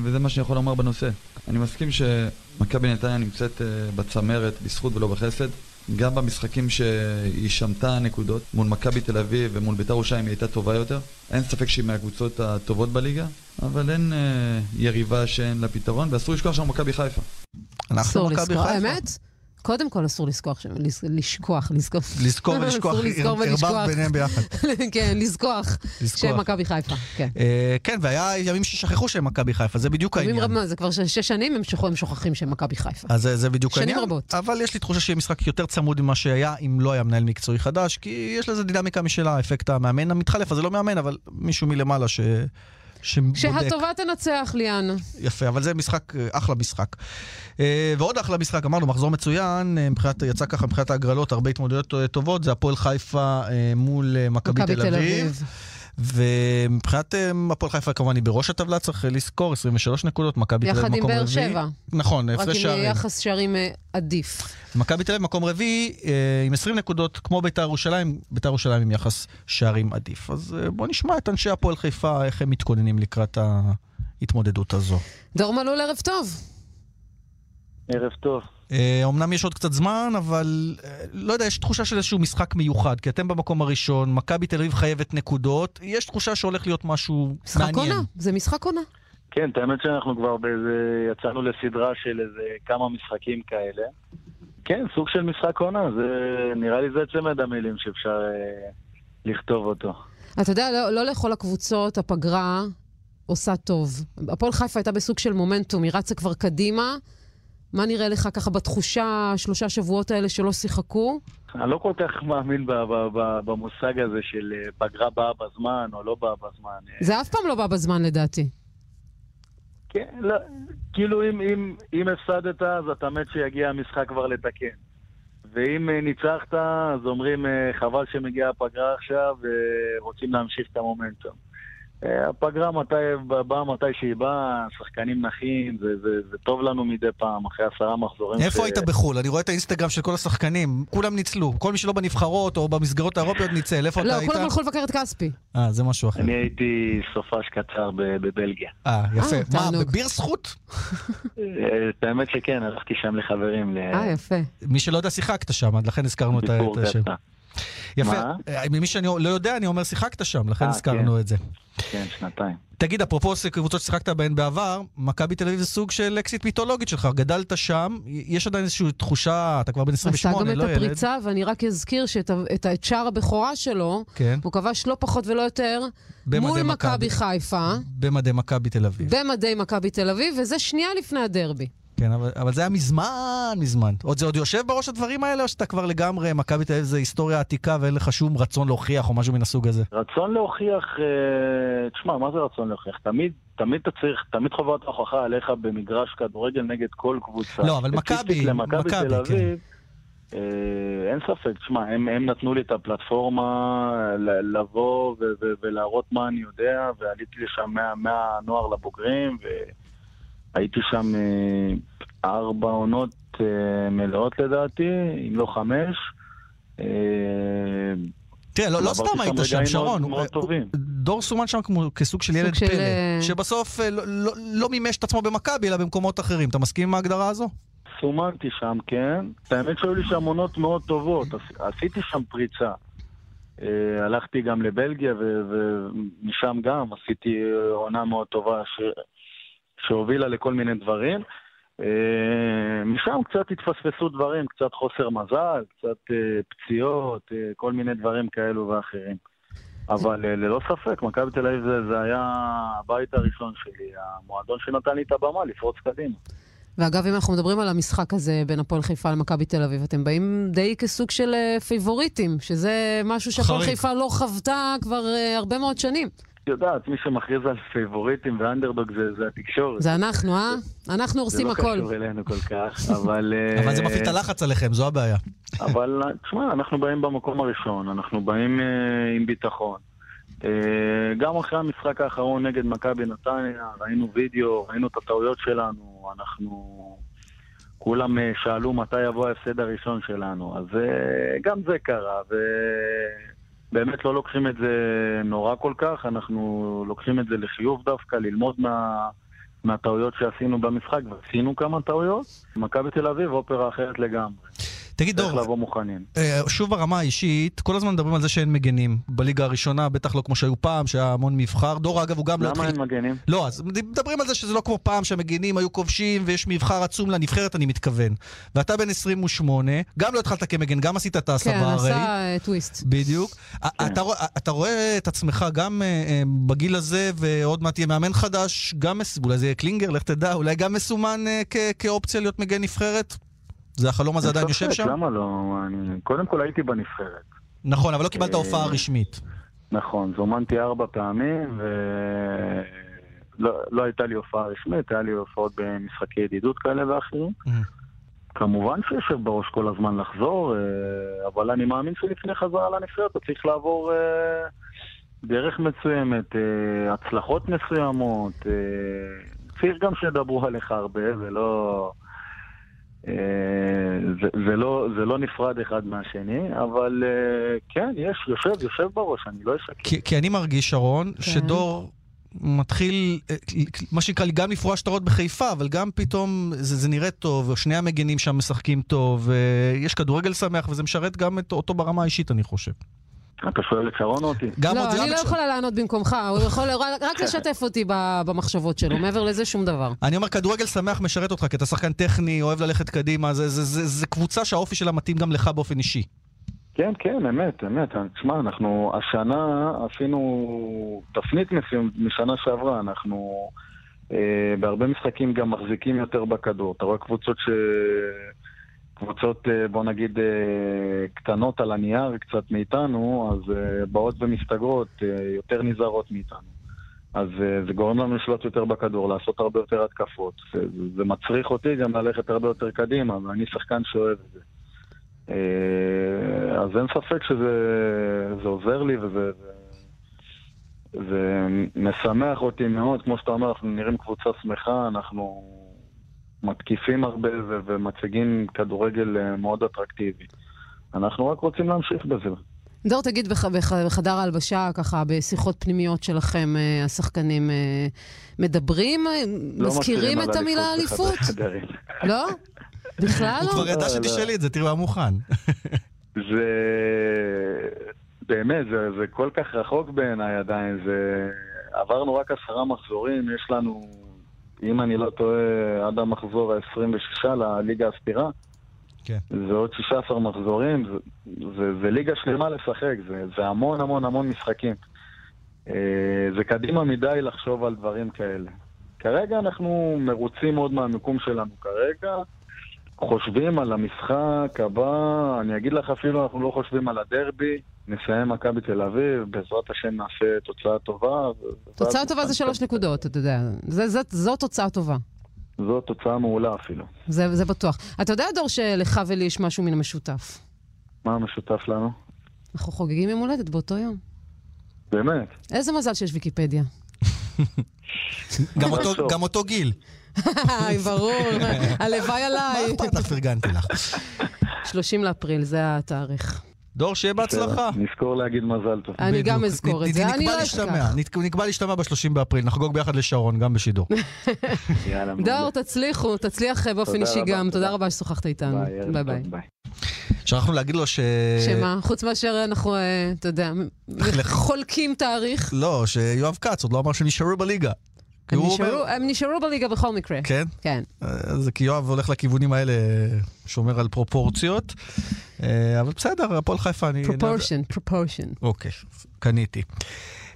וזה מה שאני יכול לומר בנושא. אני מסכים שמכבי נתניה נמצאת אה, בצמרת בזכות ולא בחסד. גם במשחקים שהיא שמטה נקודות, מול מכבי תל אביב ומול בית"ר ירושלים היא הייתה טובה יותר. אין ספק שהיא מהקבוצות הטובות בליגה, אבל אין אה, יריבה שאין לה פתרון, ואסור לשכוח שם מכבי חיפה. אסור לזכור, האמת? קודם כל אסור לזכוח, לס- לשכוח, לזכור. לזכור ולשכוח, ערבב. ביניהם ביחד. כן, לזכוח. שם מכבי חיפה, כן. אה, כן, והיה ימים ששכחו שהם מכבי חיפה, זה בדיוק העניין. רבים, זה כבר שש שנים הם שוכ- הם שוכחים שהם מכבי חיפה. אז זה, בדיוק שנים העניין. רבות. אבל יש לי תחושה שיהיה משחק יותר צמוד ממה שהיה אם לא היה מנהל מקצועי חדש, כי יש לזה דינמיקה משלה, אפקט המאמן המתחלף, אז זה לא מאמן, אבל מישהו מלמעלה ש... שבודק. שהטובה תנצח, ליאן. יפה, אבל זה משחק, אה, אחלה משחק. אה, ועוד אחלה משחק, אמרנו, מחזור מצוין, אה, מבחינת, יצא ככה מבחינת ההגרלות, הרבה התמודדויות טובות, זה הפועל חיפה מול מכבי תל אביב. ומבחינת אה, הפועל חיפה כמובן היא בראש הטבלה, צריך לזכור, 23 נקודות, מכבי תל אביב יחד עם מקום באר רביעי. שבע. נכון, רק הפרש עם שערים. יחס שערים אה, עדיף. מכבי תל אביב מקום רביעי אה, עם 20 נקודות, כמו בית"ר ירושלים, בית"ר ירושלים עם יחס שערים עדיף. אז בואו נשמע את אנשי הפועל חיפה, איך הם מתכוננים לקראת ההתמודדות הזו. דור מלול, ערב טוב. ערב טוב. אה, אמנם יש עוד קצת זמן, אבל אה, לא יודע, יש תחושה של איזשהו משחק מיוחד, כי אתם במקום הראשון, מכבי תל אביב חייבת נקודות, יש תחושה שהולך להיות משהו משחק מעניין. עונה, זה משחק עונה. כן, את האמת שאנחנו כבר באיזה... יצאנו לסדרה של איזה כמה משחקים כאלה. כן, סוג של משחק עונה, זה... נראה לי זה צמד המילים שאפשר אה, לכתוב אותו. אתה יודע, לא, לא לכל הקבוצות הפגרה עושה טוב. הפועל חיפה הייתה בסוג של מומנטום, היא רצה כבר קדימה. מה נראה לך ככה בתחושה, שלושה שבועות האלה שלא שיחקו? אני לא כל כך מאמין במושג הזה של אה, פגרה באה בזמן או לא באה בזמן. זה אף פעם לא בא בזמן לדעתי. כן, לא, כאילו אם, אם, אם הפסדת, אז אתה מת שיגיע המשחק כבר לתקן. ואם אה, ניצחת, אז אומרים אה, חבל שמגיעה הפגרה עכשיו ורוצים להמשיך את המומנטום. אה, הפגרה מתי, באה מתי שהיא באה, שחקנים נחים, זה, זה, זה טוב לנו מדי פעם, אחרי עשרה מחזורים. איפה היית בחו"ל? אני רואה את האינסטגרם של כל השחקנים, כולם ניצלו. כל מי שלא בנבחרות או במסגרות האירופיות ניצל. איפה אתה לא, היית? כולם הלכו לבקר את כספי. אה, זה משהו אחר. אני הייתי סופש קצר בבלגיה. אה, יפה. אה, מה. בביר זכות? אה, את האמת שכן, הלכתי שם לחברים. ל- אה, יפה. מי שלא יודע, שיחקת שם, לכן הזכרנו את השם. יפה. מה? אה, ממי שאני לא יודע, אני אומר שיחקת שם, לכן אה, הזכרנו כן. את זה. כן, שנתיים. תגיד, אפרופו קבוצות ששיחקת בהן בעבר, מכבי תל אביב זה סוג של אקסית מיתולוגית שלך, גדלת שם, יש עדיין איזושהי תחושה, אתה כבר בן עשה 28, גם לא את ילד. הפריצה, ואני רק אזכיר שאת את את שער הבכורה שלו, כן. הוא כבש לא פחות ולא יותר מול. מכבי חיפה, במדי מכבי תל אביב. במדי מכבי תל אביב, וזה שנייה לפני הדרבי. כן, אבל, אבל זה היה מזמן, מזמן. עוד זה עוד יושב בראש הדברים האלה, או שאתה כבר לגמרי, מכבי תל אביב זה היסטוריה עתיקה ואין לך שום רצון להוכיח או משהו מן הסוג הזה? רצון להוכיח, אה, תשמע, מה זה רצון להוכיח? תמיד, תמיד אתה צריך, תמיד חובת ההוכחה עליך במגרש כדורגל נגד כל קבוצה. לא, אבל מכבי, מכבי, תל כן. אביב, אה, אין ספק, תשמע, הם, הם נתנו לי את הפלטפורמה לבוא ו- ו- ולהראות מה אני יודע, ועליתי לשם מה- מהנוער לבוגרים, והייתי שם אה, ארבע עונות אה, מלאות לדעתי, אם לא חמש. אה, תראה, לא, לא סתם היית שם, שרון. דור סומן שם כמו, כסוג של ילד של, פלא, שבסוף לא, לא, לא מימש את עצמו במכבי, אלא במקומות אחרים. אתה מסכים עם ההגדרה הזו? סומנתי שם, כן. האמת שהיו לי שם עונות מאוד טובות, עש- עשיתי שם פריצה. הלכתי גם לבלגיה ומשם גם עשיתי עונה מאוד טובה שהובילה לכל מיני דברים. אה, משם קצת התפספסו דברים, קצת חוסר מזל, קצת אה, פציעות, אה, כל מיני דברים כאלו ואחרים. אבל ללא ספק, מכבי תל אביב זה, זה היה הבית הראשון שלי, המועדון שנתן לי את הבמה לפרוץ קדימה. ואגב, אם אנחנו מדברים על המשחק הזה בין הפועל חיפה למכבי תל אביב, אתם באים די כסוג של פייבוריטים, שזה משהו שהפועל. חיפה לא חוותה כבר הרבה מאוד שנים. את יודעת, מי שמכריז על פייבוריטים ואנדרדוג זה, זה התקשורת. זה אנחנו, אה? אנחנו הורסים זה הכל. לא קשור אלינו כל כך, אבל... אה, אבל זה מפעיל את הלחץ עליכם, זו הבעיה. אבל תשמע, אנחנו באים במקום הראשון, אנחנו באים אה, עם ביטחון. אה, גם אחרי המשחק האחרון נגד מכבי נתניה, ראינו וידאו, ראינו את הטעויות שלנו, אנחנו... כולם אה, שאלו מתי יבוא ההפסד הראשון שלנו, אז אה, גם זה קרה, ובאמת לא לוקחים את זה נורא כל כך, אנחנו לוקחים את זה לחיוב דווקא, ללמוד מה... מהטעויות שעשינו במשחק, ועשינו כמה טעויות. מכבי תל אביב, אופרה אחרת לגמרי. תגיד, דור, לבוא מוכנים. אה, שוב ברמה האישית, כל הזמן מדברים על זה שאין מגנים. בליגה הראשונה, בטח לא כמו שהיו פעם, שהיה המון מבחר. דור, אגב, הוא גם לא למה אין מגנים? לא, אז מדברים על זה שזה לא כמו פעם שהמגינים היו כובשים ויש מבחר עצום לנבחרת, אני מתכוון. ואתה בן 28, גם לא התחלת כמגן, גם עשית את ההסבה כן, הרי. עשה אה, טוויסט. בדיוק. אתה, רוא- אתה רואה את עצמך גם אה, בגיל הזה, ועוד מעט תהיה מאמן חדש, גם, אולי זה יהיה קלינגר, לך תדע, אולי גם מסומן כאופציה להיות מגן נבחרת? זה החלום הזה עדיין יושב שם? למה לא? אני... קודם כל הייתי בנבחרת. נכון, אבל לא קיבלת אה, הופעה רשמית. נכון, זומנתי ארבע פעמים, ולא לא הייתה לי הופעה רשמית, היה לי הופעות במשחקי ידידות כאלה ואחרים. כמובן שיושב בראש כל הזמן לחזור, אה, אבל אני מאמין שלפני חזרה לנבחרת אתה צריך לעבור אה, דרך מסוימת, הצלחות מסוימות. צריך גם שידברו עליך הרבה, ולא... אה, זה, זה, לא, זה לא נפרד אחד מהשני, אבל אה, כן, יש, יושב, יושב בראש, אני לא אשקר. כי, כי אני מרגיש, שרון, שדור מתחיל, אה, מה שנקרא, גם לפרוע שטרות בחיפה, אבל גם פתאום זה, זה נראה טוב, שני המגנים שם משחקים טוב, יש כדורגל שמח, וזה משרת גם את, אותו ברמה האישית, אני חושב. אתה שואל את שרון או אותי? גם לא, עוד- גם אני לא יכולה לענות במקומך, הוא יכול רק- לשתף אותי ב- במחשבות שלו, מעבר לזה שום דבר. אני אומר, כדורגל שמח משרת אותך, כי אתה שחקן טכני, אוהב ללכת קדימה, זה, זה, זה, זה קבוצה שהאופי שלה מתאים גם לך באופן אישי. כן, כן, אמת, אמת. תשמע, אנחנו השנה עשינו תפנית משנה שעברה, אנחנו אה, בהרבה משחקים גם מחזיקים יותר בכדור. אתה רואה קבוצות ש... קבוצות, אה, בוא נגיד, אה, קטנות על הנייר קצת מאיתנו, אז אה, באות ומסתגרות, יותר נזהרות מאיתנו. אז זה גורם לנו לשלוט יותר בכדור, לעשות הרבה יותר התקפות. זה, זה מצריך אותי גם ללכת הרבה יותר קדימה, ואני שחקן שאוהב את זה. אז אין ספק שזה זה עוזר לי וזה זה, זה משמח אותי מאוד. כמו שאתה אומר, אנחנו נראים קבוצה שמחה, אנחנו מתקיפים הרבה ו- ומציגים כדורגל אה, מאוד אטרקטיבי. אנחנו רק רוצים להמשיך בזה. דור, תגיד, בח- בח- בחדר ההלבשה, ככה, בשיחות פנימיות שלכם, אה, השחקנים אה, מדברים? לא מזכירים את המילה אליפות. לא? בכלל הוא לא? כבר ידע לא, שתשאלי את זה, תראי, הוא היה מוכן. זה... באמת, זה, זה כל כך רחוק בעיניי עדיין. זה... עברנו רק עשרה מחזורים, יש לנו, אם אני לא טועה, עד המחזור ה-26 לליגה הספירה. כן. זה עוד 16 מחזורים, זה, זה, זה ליגה שלמה לשחק, זה, זה המון המון המון משחקים. אה, זה קדימה מדי לחשוב על דברים כאלה. כרגע אנחנו מרוצים מאוד מהמיקום שלנו כרגע, חושבים על המשחק הבא, אני אגיד לך אפילו, אנחנו לא חושבים על הדרבי, נסיים מכבי תל אביב, בעזרת השם נעשה תוצאה טובה. תוצאה טובה זה שלוש נקודות, אתה יודע. זה- זה- זו תוצאה טובה. זו תוצאה מעולה אפילו. זה זה בטוח. אתה יודע, דור, שלך ולי יש משהו מן המשותף. מה המשותף לנו? אנחנו חוגגים יום הולדת באותו יום. באמת. איזה מזל שיש ויקיפדיה. גם אותו- גם אותו גיל. ברור, הלוואי עליי. מה אכפת לך? פרגנתי לך. 30 לאפריל, זה התאריך. דור, שיהיה בהצלחה. נזכור להגיד מזל טוב. אני גם. אזכור את זה, אני לא אשכח. נקבע להשתמע ב-30 באפריל, נחגוג ביחד לשרון, גם בשידור. יאללה, דור, תצליחו, תצליח באופן תודה אישי גם. תודה. רבה ששוחחת איתנו. ביי, ביי. שכחנו להגיד לו ש... שמה? חוץ מאשר אנחנו, אה, אתה יודע, חולקים תאריך. לא, שיואב כץ עוד לא אמר שנשארו בליגה. הם נשארו- אומר- הם נשארו בליגה בכל מקרה. כן? כן. אה, זה כי יואב הולך לכיוונים האלה, שומר על פרופורציות. אה, אבל בסדר, הפועל חיפה, אני... proportion, proportion. אוקיי, קניתי.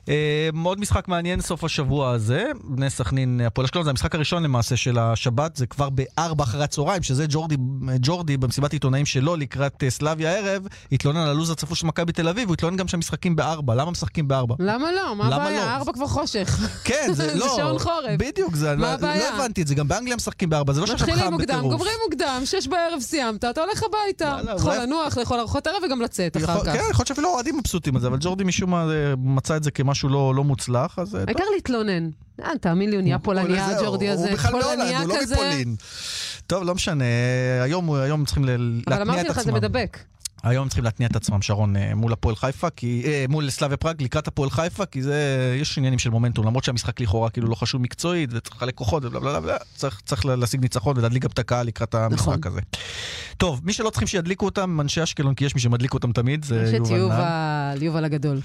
אה, עוד משחק מעניין סוף השבוע הזה, בני סכנין, הפועל אשקלון, זה המשחק הראשון למעשה של השבת, זה כבר בארבע אחרי הצהריים, שזה ג'ורדי, ג'ורדי במסיבת עיתונאים שלו לקראת אה, סלאביה הערב, התלונן על הלו"ז הצפוף של מכבי תל אביב, הוא התלונן גם שהמשחקים בארבע, למה משחקים בארבע? למה לא? מה הבעיה? לא? ארבע כבר חושך. כן, זה לא... זה שעון חורף. בדיוק, זה, מה לא, הבעיה? לא הבנתי את זה, גם באנגליה משחקים בארבע, זה לא שעכשיו מתחילים חם מוקדם, בטירוף. גומרים מוקדם, שש בערב סיימת, אתה הולך הביתה. יכול אולי- לנוח, לאכול ארוחות ערב וגם לצאת אחר יכול- כך. כן, יכול להיות שאפילו האוהדים מבסוטים על זה, אבל ג'ורדי משום מה מצא את זה כמשהו לא לא מוצלח, אז... העיקר להתלונן. אה, תאמין לי, הוא נהיה פולניה, הג'ורדי הזה. הוא בכלל מהולנד, פולניה הוא לא. מפולין. טוב, לא משנה, היום היום צריכים ל- אבל להתניע אמרתי את לך, זה עצמם. מדבק. היום צריכים להתניע את עצמם, שרון, אה, מול הפועל חיפה, כי, אה, מול סלאביה פראג, לקראת הפועל חיפה, כי זה, יש עניינים של מומנטום, למרות שהמשחק לכאורה כאילו לא חשוב מקצועית, וצריך לחלק כוחות ובלה בלה בלה, צריך, צריך להשיג ניצחון ולהדליק גם את הקהל לקראת המשחק נכון. הזה. טוב, מי שלא צריכים שידליקו אותם, אנשי אשקלון, כי יש מי שמדליק אותם תמיד, זה יש את יובל. יובל, יובל הגדול.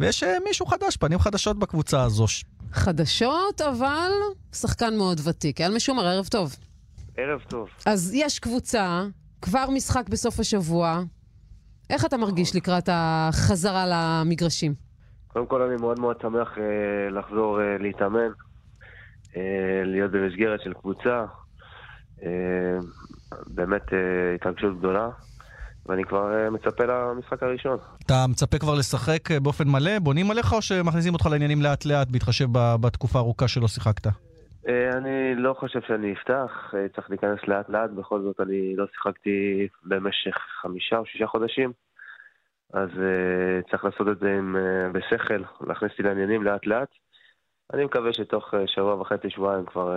ויש אה, מישהו חדש, פנים חדשות בקבוצה הזו. חדשות, אבל שחקן מאוד ותיק. אייל משומר, ערב טוב. ערב טוב. אז יש קבוצה, כבר משחק בסוף השבוע. איך אתה מרגיש לקראת החזרה למגרשים? קודם כל אני מאוד מאוד שמח אה, לחזור אה, להתאמן, אה, להיות במסגרת של קבוצה. אה, באמת אה, התרגשות גדולה, ואני כבר אה, מצפה למשחק הראשון. אתה מצפה כבר לשחק אה, באופן מלא? בונים עליך, או שמכניסים אותך לעניינים לאט-לאט, בהתחשב ב- בתקופה הארוכה שלא שיחקת? אה, אני לא חושב שאני אפתח, אה, צריך להיכנס לאט לאט, בכל זאת אני לא שיחקתי במשך חמישה או שישה חודשים, אז אה, צריך לעשות את זה עם, בשכל, להכניס אותי לעניינים לאט לאט. אני מקווה שתוך שבוע וחצי, שבועיים כבר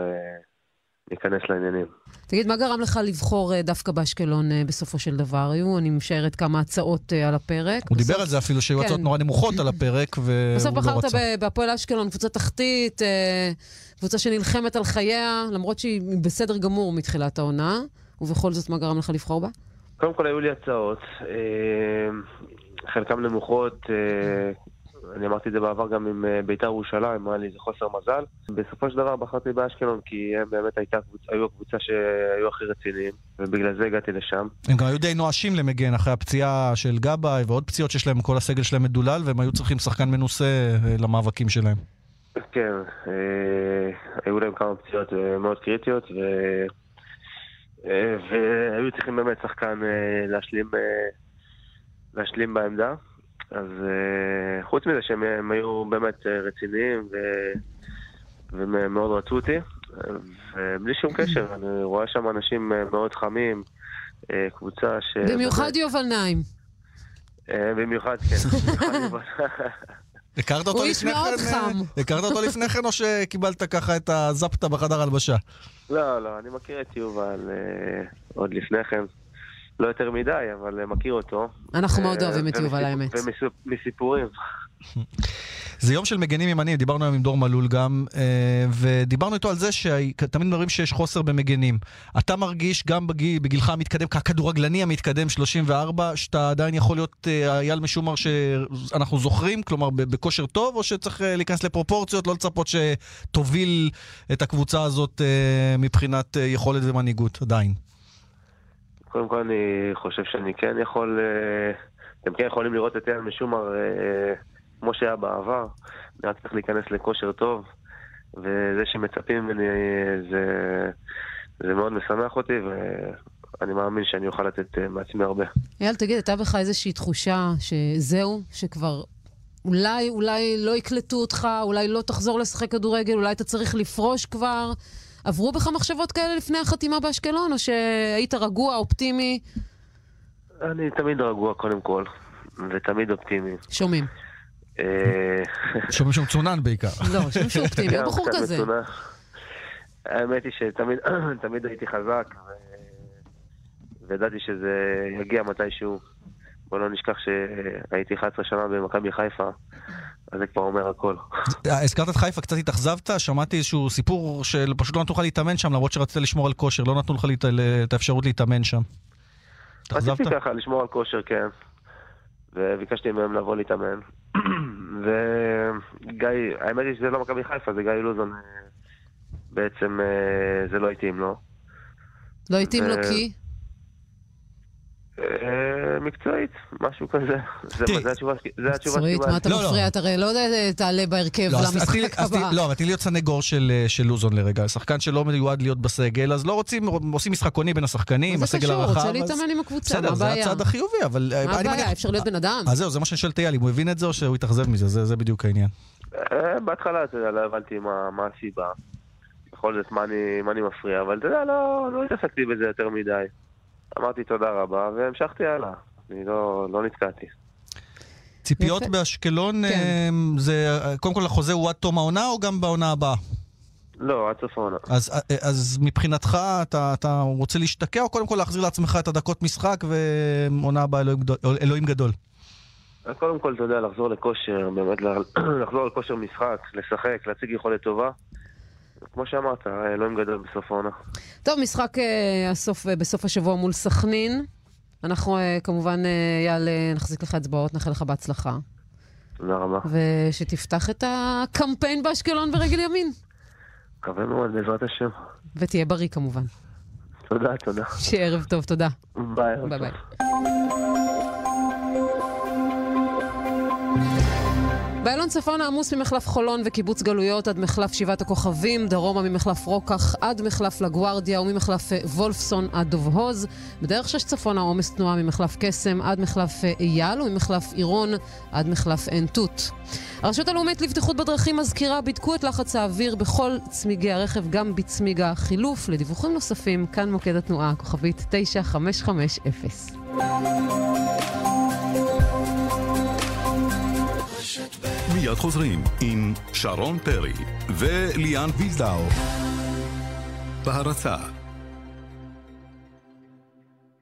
ניכנס לעניינים. תגיד, מה גרם לך לבחור אה, דווקא באשקלון אה, בסופו של דבר? היו, אני משערת, כמה הצעות אה, על הפרק. הוא בסוף- דיבר על זה אפילו, שהיו כן. הצעות נורא נמוכות על הפרק, והוא בסוף לא בחרת רצה. ב- בהפועל אשקלון, קבוצה תחתית, קבוצה שנלחמת על חייה, למרות שהיא בסדר גמור מתחילת העונה, ובכל זאת, מה גרם לך לבחור בה? קודם כל היו לי הצעות, חלקן נמוכות, אני אמרתי את זה בעבר גם עם אה, בית"ר ירושלים, היה לי איזה חוסר מזל. בסופו של דבר בחרתי באשקלון, כי הם באמת הייתה, היו הקבוצה שהיו הכי רציניים, ובגלל זה הגעתי לשם. הם גם היו די נואשים למגן אחרי הפציעה של גבאי ועוד פציעות שיש להם, כל הסגל שלהם מדולל, והם היו צריכים שחקן מנוסה אה, למאבקים שלהם. כן, אה, היו להם כמה פציעות מאוד קריטיות, ו... והיו צריכים באמת שחקן להשלים, להשלים בעמדה. אז אה, חוץ מזה שהם הם היו באמת אה, רציניים ו... והם מאוד רצו אותי, ובלי שום קשר, אני רואה שם אנשים אה, מאוד חמים, קבוצה ש... במיוחד יובל נעים. במיוחד, כן. הכרת אותו הוא איש לפני מאוד כן? חם. הכרת אותו לפני כן, או שקיבלת ככה את הזפטה בחדר הלבשה? לא, לא, אני מכיר את יובל עוד לפני כן. לא יותר מדי, אבל מכיר אותו. אנחנו מאוד אה, אוהבים את יובל, האמת. ומסיפורים. זה יום של מגנים ימניים, דיברנו היום עם דור מלול גם, אה, ודיברנו איתו על זה שתמיד מדברים שיש חוסר במגנים. אתה מרגיש גם בגיל, בגילך המתקדם, ככדורגלני המתקדם 34, שאתה עדיין יכול להיות אה, אייל משומר שאנחנו זוכרים, כלומר ב- בכושר טוב, או שצריך להיכנס לפרופורציות, לא לצפות שתוביל את הקבוצה הזאת מבחינת יכולת ומנהיגות, עדיין. קודם כל אני חושב שאני כן יכול... אה, אתם כן יכולים לראות את אייל משומר אה, כמו שהיה בעבר. אני רק צריך להיכנס לכושר טוב, וזה שמצפים ממני אה, זה, זה מאוד משמח אותי, ואני מאמין שאני אוכל לתת מעצמי הרבה. אייל, תגיד, הייתה בך איזושהי תחושה שזהו, שכבר אולי, אולי לא יקלטו אותך, אולי לא תחזור לשחק כדורגל, אולי אתה צריך לפרוש כבר? עברו בך מחשבות כאלה לפני החתימה באשקלון, או שהיית רגוע, אופטימי? אני תמיד רגוע קודם כל, ותמיד אופטימי. שומעים. אה, שומעים שהוא מצונן בעיקר. לא, שומעים שהוא אופטימי, הוא בחור כזה. האמת היא שתמיד תמיד הייתי חזק, ו- וידעתי שזה יגיע מתישהו. בוא לא נשכח שהייתי 11 שנה במכבי חיפה, אז זה כבר אומר הכל. אה, הזכרת את חיפה, קצת התאכזבת, שמעתי איזשהו סיפור שפשוט לא נתנו לך להתאמן שם, למרות שרצית לשמור על כושר, לא נתנו לך את האפשרות להתאמן שם. התאכזבת? רציתי ככה לשמור על כושר, כן. וביקשתי מהם לבוא להתאמן. וגיא, האמת היא שזה לא מכבי חיפה, זה גיא לוזון. אה, בעצם אה, זה לא התאים לו. לא התאים לו כי? אה, מקצועית, משהו כזה. זה זה התשובה ש- זה התשובה מקצועית, מה אתה לא, לא. מפריע? אתה הרי לא אה, תעלה בהרכב לא, למשחק הבא. לא, אבל תני לי להיות סנגור של אה, של לוזון לרגע. שחקן שלא מיועד להיות בסגל, אז לא רוצים, עושים משחקוני בין השחקנים, מה זה הסגל קשור? הרחב. רוצה להתאמן עם הקבוצה, בסדר, מה זה הבעיה? הצד החיובי, אבל... מה הבעיה? אפשר להיות בן אדם. אז זהו, זה מה שאני שואל את אייל, אם הוא הבין את זה או שהוא התאכזב מזה, זה- זה בדיוק העניין. בהתחלה, אתה יודע, לא הבנתי מה הסיבה. בכל זאת, מה אני- מפריע, אבל אתה יודע, לא לא התעסקתי בזה יותר מדי. אמרתי תודה רבה, והמשכתי הלאה. אני לא לא נתקעתי. ציפיות באשקלון, כן. אה, זה, קודם כל החוזה הוא עד תום העונה או גם בעונה הבאה? לא, עד סוף העונה. אז, אז מבחינתך אתה, אתה רוצה להשתקע, או קודם כל להחזיר לעצמך את הדקות משחק ועונה הבאה אלוהים? אלוהים גדול? אז קודם כל, אתה יודע, לחזור לכושר, באמת לחזור לכושר משחק, לשחק, להציג יכולת טובה. כמו שאמרת, אלוהים גדול בסוף העונה. טוב, משחק אה, הסוף, אה, בסוף השבוע מול סכנין. אנחנו אה, כמובן, אייל, נחזיק לך אצבעות, נאחל לך בהצלחה. תודה רבה. ושתפתח את הקמפיין באשקלון ברגל ימין. מקווה מאוד, בעזרת השם. ותהיה בריא כמובן. תודה, תודה. שיהיה ערב טוב, תודה. ביי. ביי. ביי. באיילון צפון העמוס ממחלף חולון וקיבוץ גלויות עד מחלף שבעת הכוכבים, דרומה ממחלף רוקח עד מחלף לגוארדיה וממחלף אה, וולפסון עד דוב הוז. בדרך שש צפון העומס תנועה ממחלף קסם עד מחלף אה, אייל וממחלף עירון עד מחלף עין תות. הרשות הלאומית לבטיחות בדרכים מזכירה, בדקו את לחץ האוויר בכל צמיגי הרכב, גם בצמיג החילוף. לדיווחים נוספים, כאן מוקד התנועה, כוכבית 9550. מיד חוזרים עם שרון פרי וליאן ויזדאו. בהרצה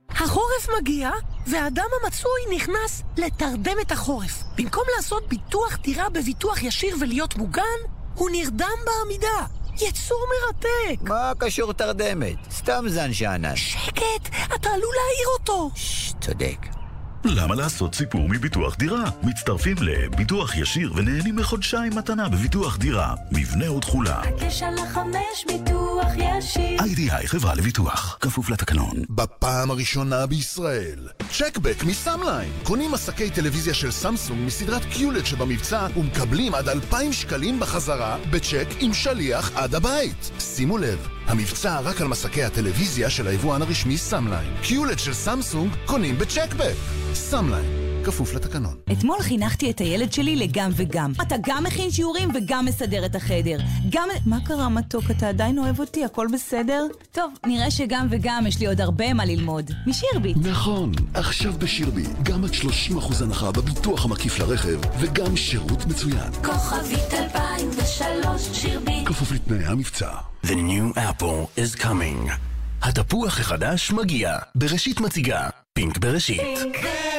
החורף מגיע, והאדם המצוי נכנס לתרדמת החורף. במקום לעשות ביטוח דירה בביטוח ישיר ולהיות מוגן, הוא נרדם בעמידה. יצור מרתק. מה קשור תרדמת? סתם זן שאנן. שקט, אתה עלול להעיר אותו. צודק. למה לעשות סיפור מביטוח דירה? מצטרפים לביטוח ישיר ונהנים מחודשיים מתנה בביטוח דירה. מבנה ותכולה. הקשר לחמש ביטוח ישיר. IDI חברה לביטוח. כפוף לתקנון. בפעם הראשונה בישראל. Check Back מסאמליין. קונים מסכי טלוויזיה של סמסונג מסדרת QLED שבמבצע ומקבלים עד 2,000 שקלים בחזרה בצ'ק עם שליח עד הבית. שימו לב, המבצע רק על מסכי הטלוויזיה של היבואן הרשמי סאמליין. QLED של סמסונג קונים ב Check Back. סאמליין, כפוף לתקנון. אתמול חינכתי את הילד שלי לגם וגם. אתה גם מכין שיעורים וגם מסדר את החדר. גם... מה קרה, מתוק? אתה עדיין אוהב אותי? הכל בסדר? טוב, נראה שגם וגם יש לי עוד הרבה מה ללמוד. משירביט. נכון, עכשיו בשירביט, גם עד 30% הנחה בביטוח המקיף לרכב, וגם שירות מצוין. כוכבית 2003 שירביט. כפוף לתנאי המבצע. The new apple is coming. התפוח החדש מגיע. בראשית מציגה. Pink בראשית. בראשית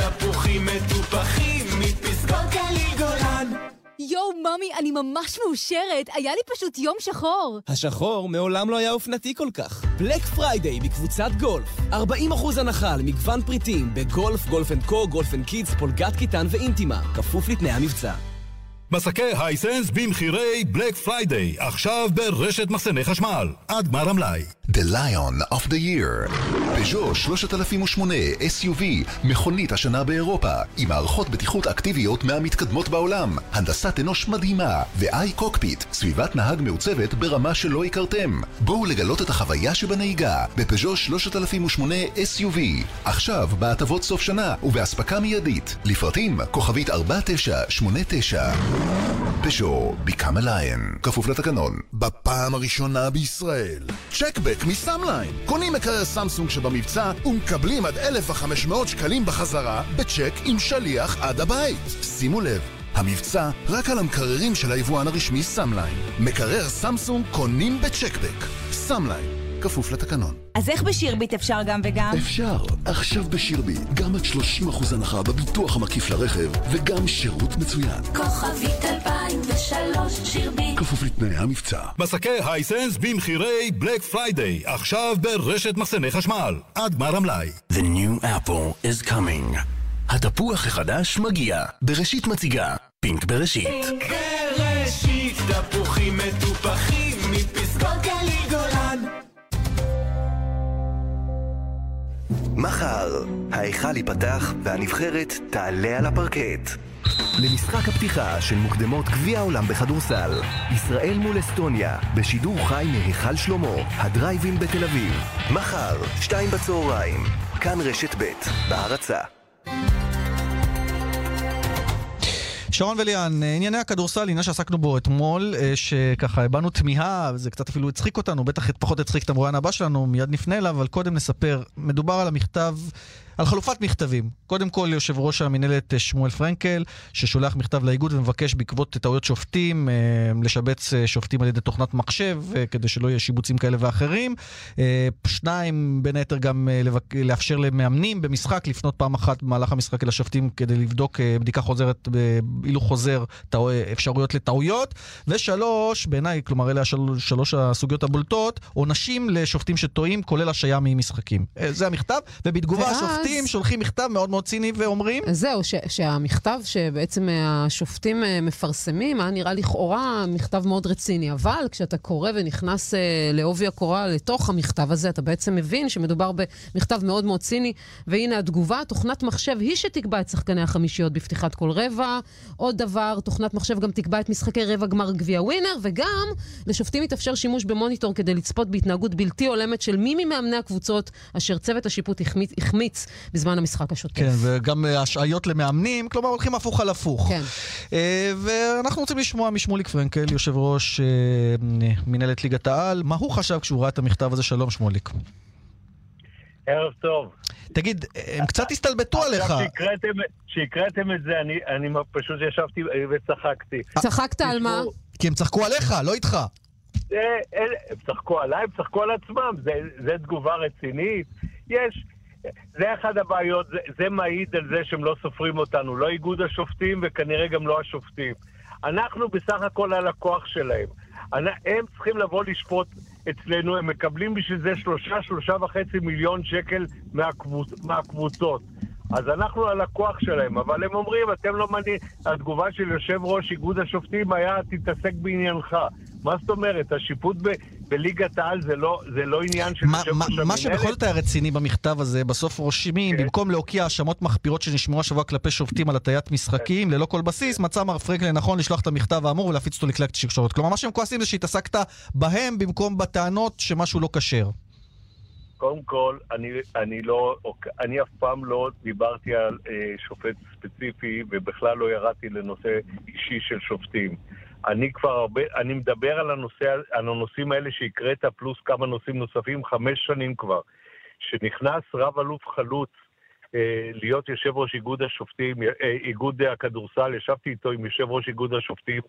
תפוחים מטופחים מפסקות גליל גולן יואו, ממי, אני ממש מאושרת. היה לי פשוט יום שחור. השחור מעולם לא היה אופנתי כל כך. בלק פריידיי בקבוצת גולף. 40% הנחה על מגוון פריטים בגולף, גולף אנד קו, גולף אנד קידס, פולגת כיתן ואינטימה. כפוף לתנאי המבצע. מסכי Hisense במחירי בלק פריידיי, עכשיו ברשת מחסני חשמל, עד גמר המלאי. The Lion of the Year. פז'ו 3008 SUV, מכונית השנה באירופה, עם מערכות בטיחות אקטיביות מהמתקדמות בעולם, הנדסת אנוש מדהימה, ו-i קוקפיט, סביבת נהג מעוצבת ברמה שלא הכרתם. בואו לגלות את החוויה שבנהיגה, בפז'ו 3008 SUV. עכשיו, בהטבות סוף שנה, ובאספקה מיידית. לפרטים, כוכבית 4989. פז'ו, become a lion. כפוף לתקנון. בפעם הראשונה בישראל. Check Back מסאמליין. קונים מקרר סמסונג שבמבצע ומקבלים עד 1,500 שקלים בחזרה בצ'ק עם שליח עד הבית. שימו לב, המבצע רק על המקררים של היבואן הרשמי סאמליין. מקרר סמסונג קונים ב Check Back. סאמליין, כפוף לתקנון. אז איך בשירביט אפשר גם וגם? אפשר. עכשיו בשירביט, גם עד 30% הנחה בביטוח המקיף לרכב, וגם שירות מצוין. כוכבית 2003 שירביט. כפוף לתנאי המבצע. מסכי Hisense במחירי בלק פריידיי, עכשיו ברשת מחסני חשמל, עד גמר המלאי. The new apple is coming. התפוח החדש מגיע. בראשית מציגה. Pink בראשית. בראשית תפוחים מטופחים מחר, ההיכל ייפתח והנבחרת תעלה על הפרקט. למשחק הפתיחה של מוקדמות גביע העולם בכדורסל, ישראל מול אסטוניה, בשידור חי מהיכל שלמה, הדרייבין בתל אביב. מחר, שתיים בצהריים, כאן רשת ב', בהרצה. שרון וליאן, אה, ענייני הכדורסל, עניין שעסקנו בו אתמול, אה, שככה הבענו תמיהה, זה קצת אפילו הצחיק אותנו, בטח פחות הצחיק את המרואיין הבא שלנו, מיד נפנה אליו, אבל קודם נספר, מדובר על המכתב על חלופת מכתבים. קודם כל, יושב ראש המינהלת אה, שמואל פרנקל, ששולח מכתב לאיגוד ומבקש בעקבות טעויות שופטים, אה, לשבץ אה, שופטים על ידי תוכנת מחשב, כדי שלא יהיה שיבוצים כאלה ואחרים. שניים, בין היתר גם. לאפשר למאמנים במשחק לפנות פעם אחת במהלך המשחק אל השופטים כדי לבדוק בדיקה חוזרת, בהילוך חוזר. אפשרויות לטעויות. ושלוש, בעיניי, כלומר, אלה. שלוש הסוגיות הבולטות, עונשים לשופטים שטועים, כולל השעיה ממשחקים. זה המכתב, ובתגובה ואז- השופטים שולחים מכתב מאוד מאוד ציני ואומרים... זהו, ש, שהמכתב שבעצם אה, השופטים אה, מפרסמים, היה נראה לכאורה מכתב מאוד רציני. אבל כשאתה קורא ונכנס אה, לעובי הקורה לתוך המכתב הזה, אתה בעצם מבין שמדובר במכתב מאוד מאוד ציני. והנה התגובה, תוכנת מחשב היא שתקבע את שחקני החמישיות בפתיחת כל רבע. עוד דבר, תוכנת מחשב גם תקבע את משחקי רבע גמר גביע ווינר, וגם לשופטים יתאפשר שימוש במוניטור כדי לצפות בהתנהגות בלתי הולמת של מי ממאמני הקבוצות אשר צוות השיפוט החמיץ, החמיץ בזמן המשחק השוטף. כן, וגם אה, השעיות למאמנים, כלומר הולכים הפוך על הפוך. כן. אה, ואנחנו רוצים לשמוע משמוליק פרנקל, יושב ראש אה, מנהלת ליגת העל, מה הוא חשב כשהוא ראה את המכתב הזה? שלום שמוליק. ערב טוב. תגיד, הם קצת הסתלבטו עליך. עכשיו שהקראתם- שהקראתם את זה, אני, אני פשוט ישבתי וצחקתי. צחקת על מה? כי הם צחקו עליך, לא איתך. הם צחקו עליי, הם צחקו על עצמם, זה, זה תגובה רצינית. יש, זה אחד הבעיות, זה, זה מעיד על זה שהם לא סופרים אותנו, לא איגוד השופטים וכנראה גם לא השופטים. אנחנו בסך הכל הלקוח שלהם. הם צריכים לבוא לשפוט אצלנו, הם מקבלים בשביל זה שלושה, שלושה וחצי מיליון שקל מהקבוצ, מהקבוצות. אז אנחנו הלקוח שלהם, אבל הם אומרים, אתם לא מעניין... התגובה של יושב ראש איגוד השופטים היה, תתעסק בעניינך. מה זאת אומרת? השיפוט ב, בליגת העל זה לא, זה לא עניין של מה- מה- מה שבכל? זאת היה רציני במכתב הזה, בסוף רושמים, במקום להוקיע האשמות מחפירות שנשמעו השבוע כלפי שופטים על הטיית משחקים, ללא כל בסיס, מצא מר פרנקל לנכון לשלוח את המכתב האמור ולהפיץ אותו לכלי התקשורת. כלומר, מה שהם כועסים זה שהתעסקת בהם במקום בטענות שמשהו לא כשר. קודם כל, אני, אני לא, אני אף פעם לא דיברתי על אה, שופט ספציפי, ובכלל לא ירדתי לנושא אישי של שופטים. אני כבר הרבה, אני מדבר על, הנושא, על הנושאים האלה שהקראת, פלוס כמה נושאים נוספים, חמש שנים כבר. שנכנס רב אלוף חלוץ אה, להיות יושב ראש איגוד השופטים, אה, איגוד הכדורסל, ישבתי איתו עם יושב ראש איגוד השופטים,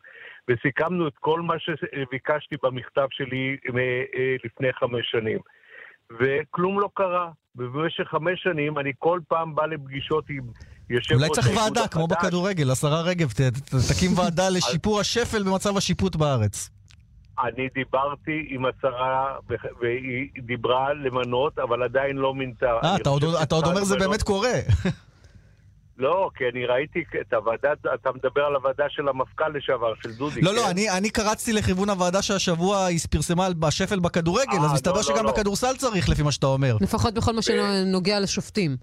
וסיכמנו את כל מה שביקשתי במכתב שלי אה, אה, לפני חמש שנים. וכלום לא קרה. ובמשך חמש שנים אני כל פעם בא לפגישות עם יושב אולי צריך ועדה, כמו החדש. בכדורגל, השרה רגב, ת- ת- תקים ועדה לשיפור השפל במצב השיפוט בארץ. אני דיברתי עם השרה, והיא דיברה למנות, אבל עדיין לא מינתה. אה, אתה עוד- אתה עוד אומר זה. באמת קורה. לא, כי אני ראיתי את הוועדה, אתה מדבר על הוועדה של המפכ"ל לשעבר, של דודי. לא, כן? לא, אני, אני קרצתי לכיוון הוועדה שהשבוע היא פרסמה על- בשפל בכדורגל, אה, אז מסתבר לא, לא, שגם לא. בכדורסל צריך, לפי מה שאתה אומר. לפחות בכל מה שנוגע לשופטים.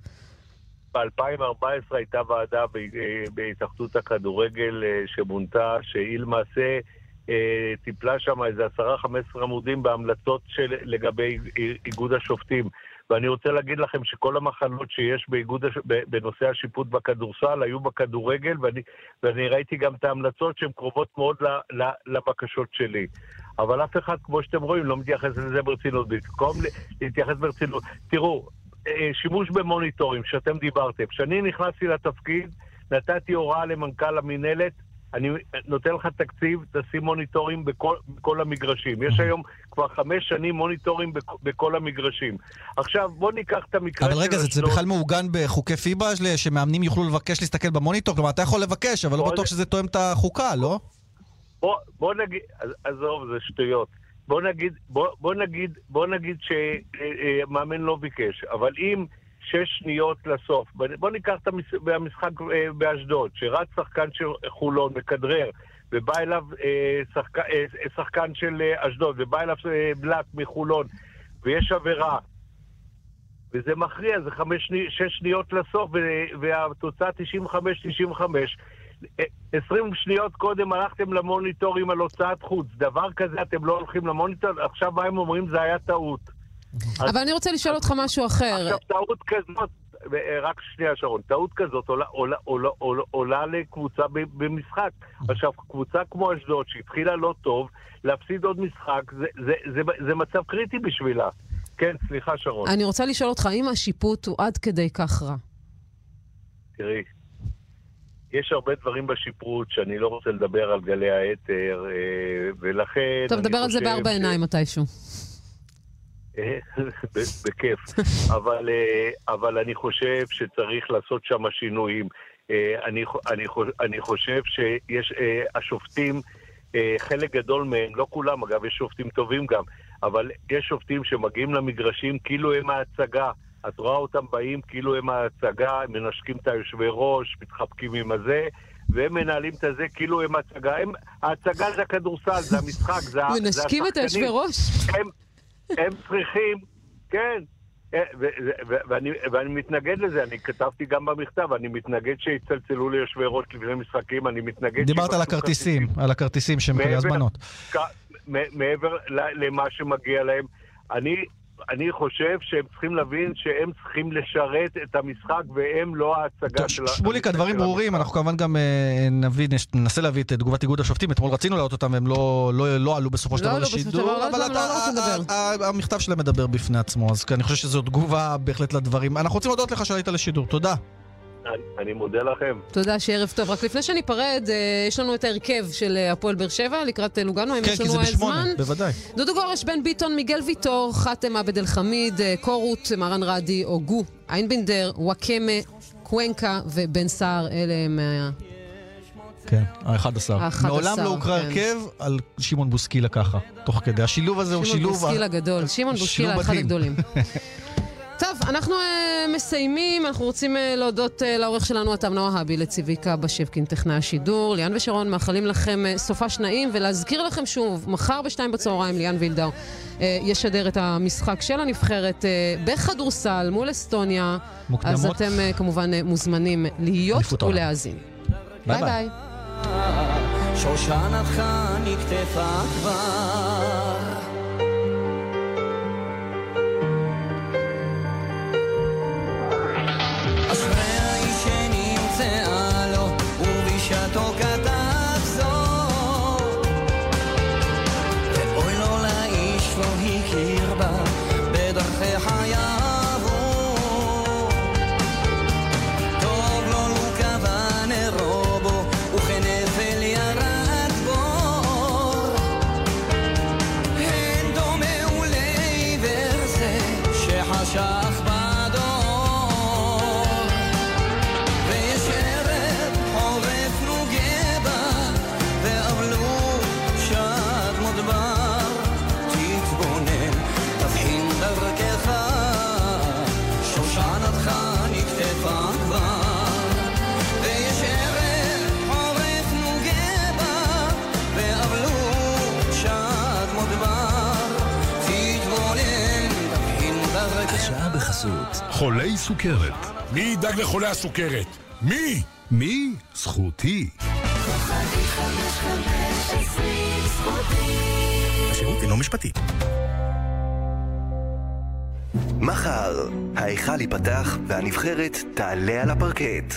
ב-2014 הייתה ועדה אה, בהתאחדות הכדורגל אה, שמונתה, שהיא למעשה אה, טיפלה שם איזה 10-15 עמודים בהמלצות של, לגבי איגוד השופטים. ואני רוצה להגיד לכם שכל המחלות שיש באיגוד בנושא השיפוט בכדורסל היו בכדורגל, ואני, ואני ראיתי גם את ההמלצות שהן קרובות מאוד ל, ל, לבקשות שלי. אבל אף אחד, כמו שאתם רואים, לא מתייחס לזה ברצינות. במקום להתייחס ברצינות... תראו, שימוש במוניטורים, שאתם דיברתם. כשאני נכנסתי לתפקיד, נתתי הוראה למנכ"ל המינהלת, אני נותן לך תקציב, תשים מוניטורים בכל, בכל המגרשים. יש היום כבר חמש שנים מוניטורים בכ, בכל המגרשים. עכשיו, בוא ניקח את המקרה אבל רגע, של זה, זה. בכלל מעוגן בחוקי פיבה, של- שמאמנים יוכלו לבקש להסתכל במוניטור? כלומר, אתה יכול לבקש, אבל לא בטוח שזה תואם את החוקה, לא? בוא, בוא נגיד, עז- עזוב, זה שטויות. בוא נגיד, בוא, בוא נגיד, בוא נגיד שמאמן לא ביקש, אבל אם שש שניות לסוף, בוא- ניקח את המש- המשחק אה, באשדוד, שרץ שחקן של חולון, מכדרר, ובא אליו אה, שחק, אה, שחקן של אשדוד, ובא אליו בלק מחולון, ויש עבירה, וזה מכריע, זה חמש, שש שניות לסוף, והתוצאה 95-95. 20 שניות קודם הלכתם למוניטורים על הוצאת חוץ. דבר כזה אתם לא הולכים למוניטור, עכשיו מה הם אומרים? זה היה טעות. אז- אבל אני רוצה לשאול אותך משהו אחר. עכשיו, טעות כזאת, רק שנייה שרון, טעות כזאת עולה, עולה, עולה, עולה, עולה לקבוצה במשחק. עכשיו, קבוצה כמו אשדוד, שהתחילה לא טוב, להפסיד עוד משחק, זה, זה, זה, זה מצב קריטי בשבילה. כן, סליחה, שרון. אני רוצה לשאול אותך, האם השיפוט הוא עד כדי כך רע? תראי, יש הרבה דברים בשיפוט שאני לא רוצה לדבר על גלי האתר, אה, ולכן... טוב, דבר על זה בארבע עיניים מתישהו. אה, בכיף. אבל, אה, אבל אני חושב שצריך לעשות שם שינויים. אני, אני, אני חושב שיש, השופטים, חלק גדול מהם, לא כולם, אגב, יש שופטים טובים גם, אבל יש שופטים שמגיעים למגרשים כאילו הם ההצגה. את רואה אותם באים כאילו הם ההצגה, הם מנשקים את היושבי ראש, מתחבקים עם הזה, והם מנהלים את הזה כאילו הם הצגה. הם, ההצגה זה הכדורסל, זה המשחק, זה, ה- זה מנשקים את השחקנים. היושבי ראש? הם, הם צריכים, כן. אה, ו- ו- ו- ואני, ואני מתנגד לזה, אני כתבתי גם במכתב, אני מתנגד שיצלצלו ליושבי ראש לפני משחקים, אני מתנגד... דיברת על הכרטיסים, על הכרטיסים שהם כאלה מעבר- הזמנות. מעבר למה שמגיע להם. אני, אני חושב שהם צריכים להבין שהם צריכים לשרת את המשחק והם לא ההצגה של ה... שמוליק, הדברים ברורים, אנחנו כמובן גם אה, נביא, ננסה להביא את תגובת איגוד השופטים, אתמול רצינו להעלות אותם והם לא- לא לא עלו בסופו של לא דבר לשידור, אבל יודעת למה, אתה- לא רוצים לדבר. ה- ה- המכתב שלהם מדבר בפני עצמו, אז אני חושב שזו תגובה בהחלט לדברים. אנחנו רוצים להודות לך שעלית לשידור, תודה. אני, מודה לכם. תודה, שערב טוב. רק לפני שניפרד, אה, יש לנו את ההרכב של אה, הפועל באר שבע לקראת אה, לוגנו, האם כן, יש כי לנו זה בשמונה, זמן? בוודאי. דודו גורש, בן ביטון, מיגל ויטור, חאתם עבד אל חמיד, אה, קורות, מרן רדי, אוגו, איינבינדר, וואקמה, קוונקה ובן סער, אלה הם... כן, ה-11. ה-11, מעולם לא הוקרא כן. הרכב על שמעון בוסקילה ככה, תוך כדי. השילוב הזה הוא שמעון שילוב... בוסקילה גדול, שמעון בוסקילה אחד. הגדולים. טוב, אנחנו uh, מסיימים, אנחנו רוצים uh, להודות uh, לעורך שלנו, אתם נועה הבי, לציביקה בשבקין, טכנאי השידור. ליאן ושרון מאחלים לכם uh, סופה שנאים, ולהזכיר לכם שוב, מחר בשתיים בצהריים ליאן וילדאו אה, ישדר את המשחק של הנבחרת אה, בכדורסל מול אסטוניה. מוקדמות. אז אתם אה, כמובן אה, מוזמנים להיות. ולהאזין. ביי ביי ביי. ביי. שושנתך נקטפה כבר חולי סוכרת. מי ידאג לחולי הסוכרת? מי? מי? זכותי. השירות אינו משפטי. מחר, ההיכל ייפתח והנבחרת תעלה על הפרקט.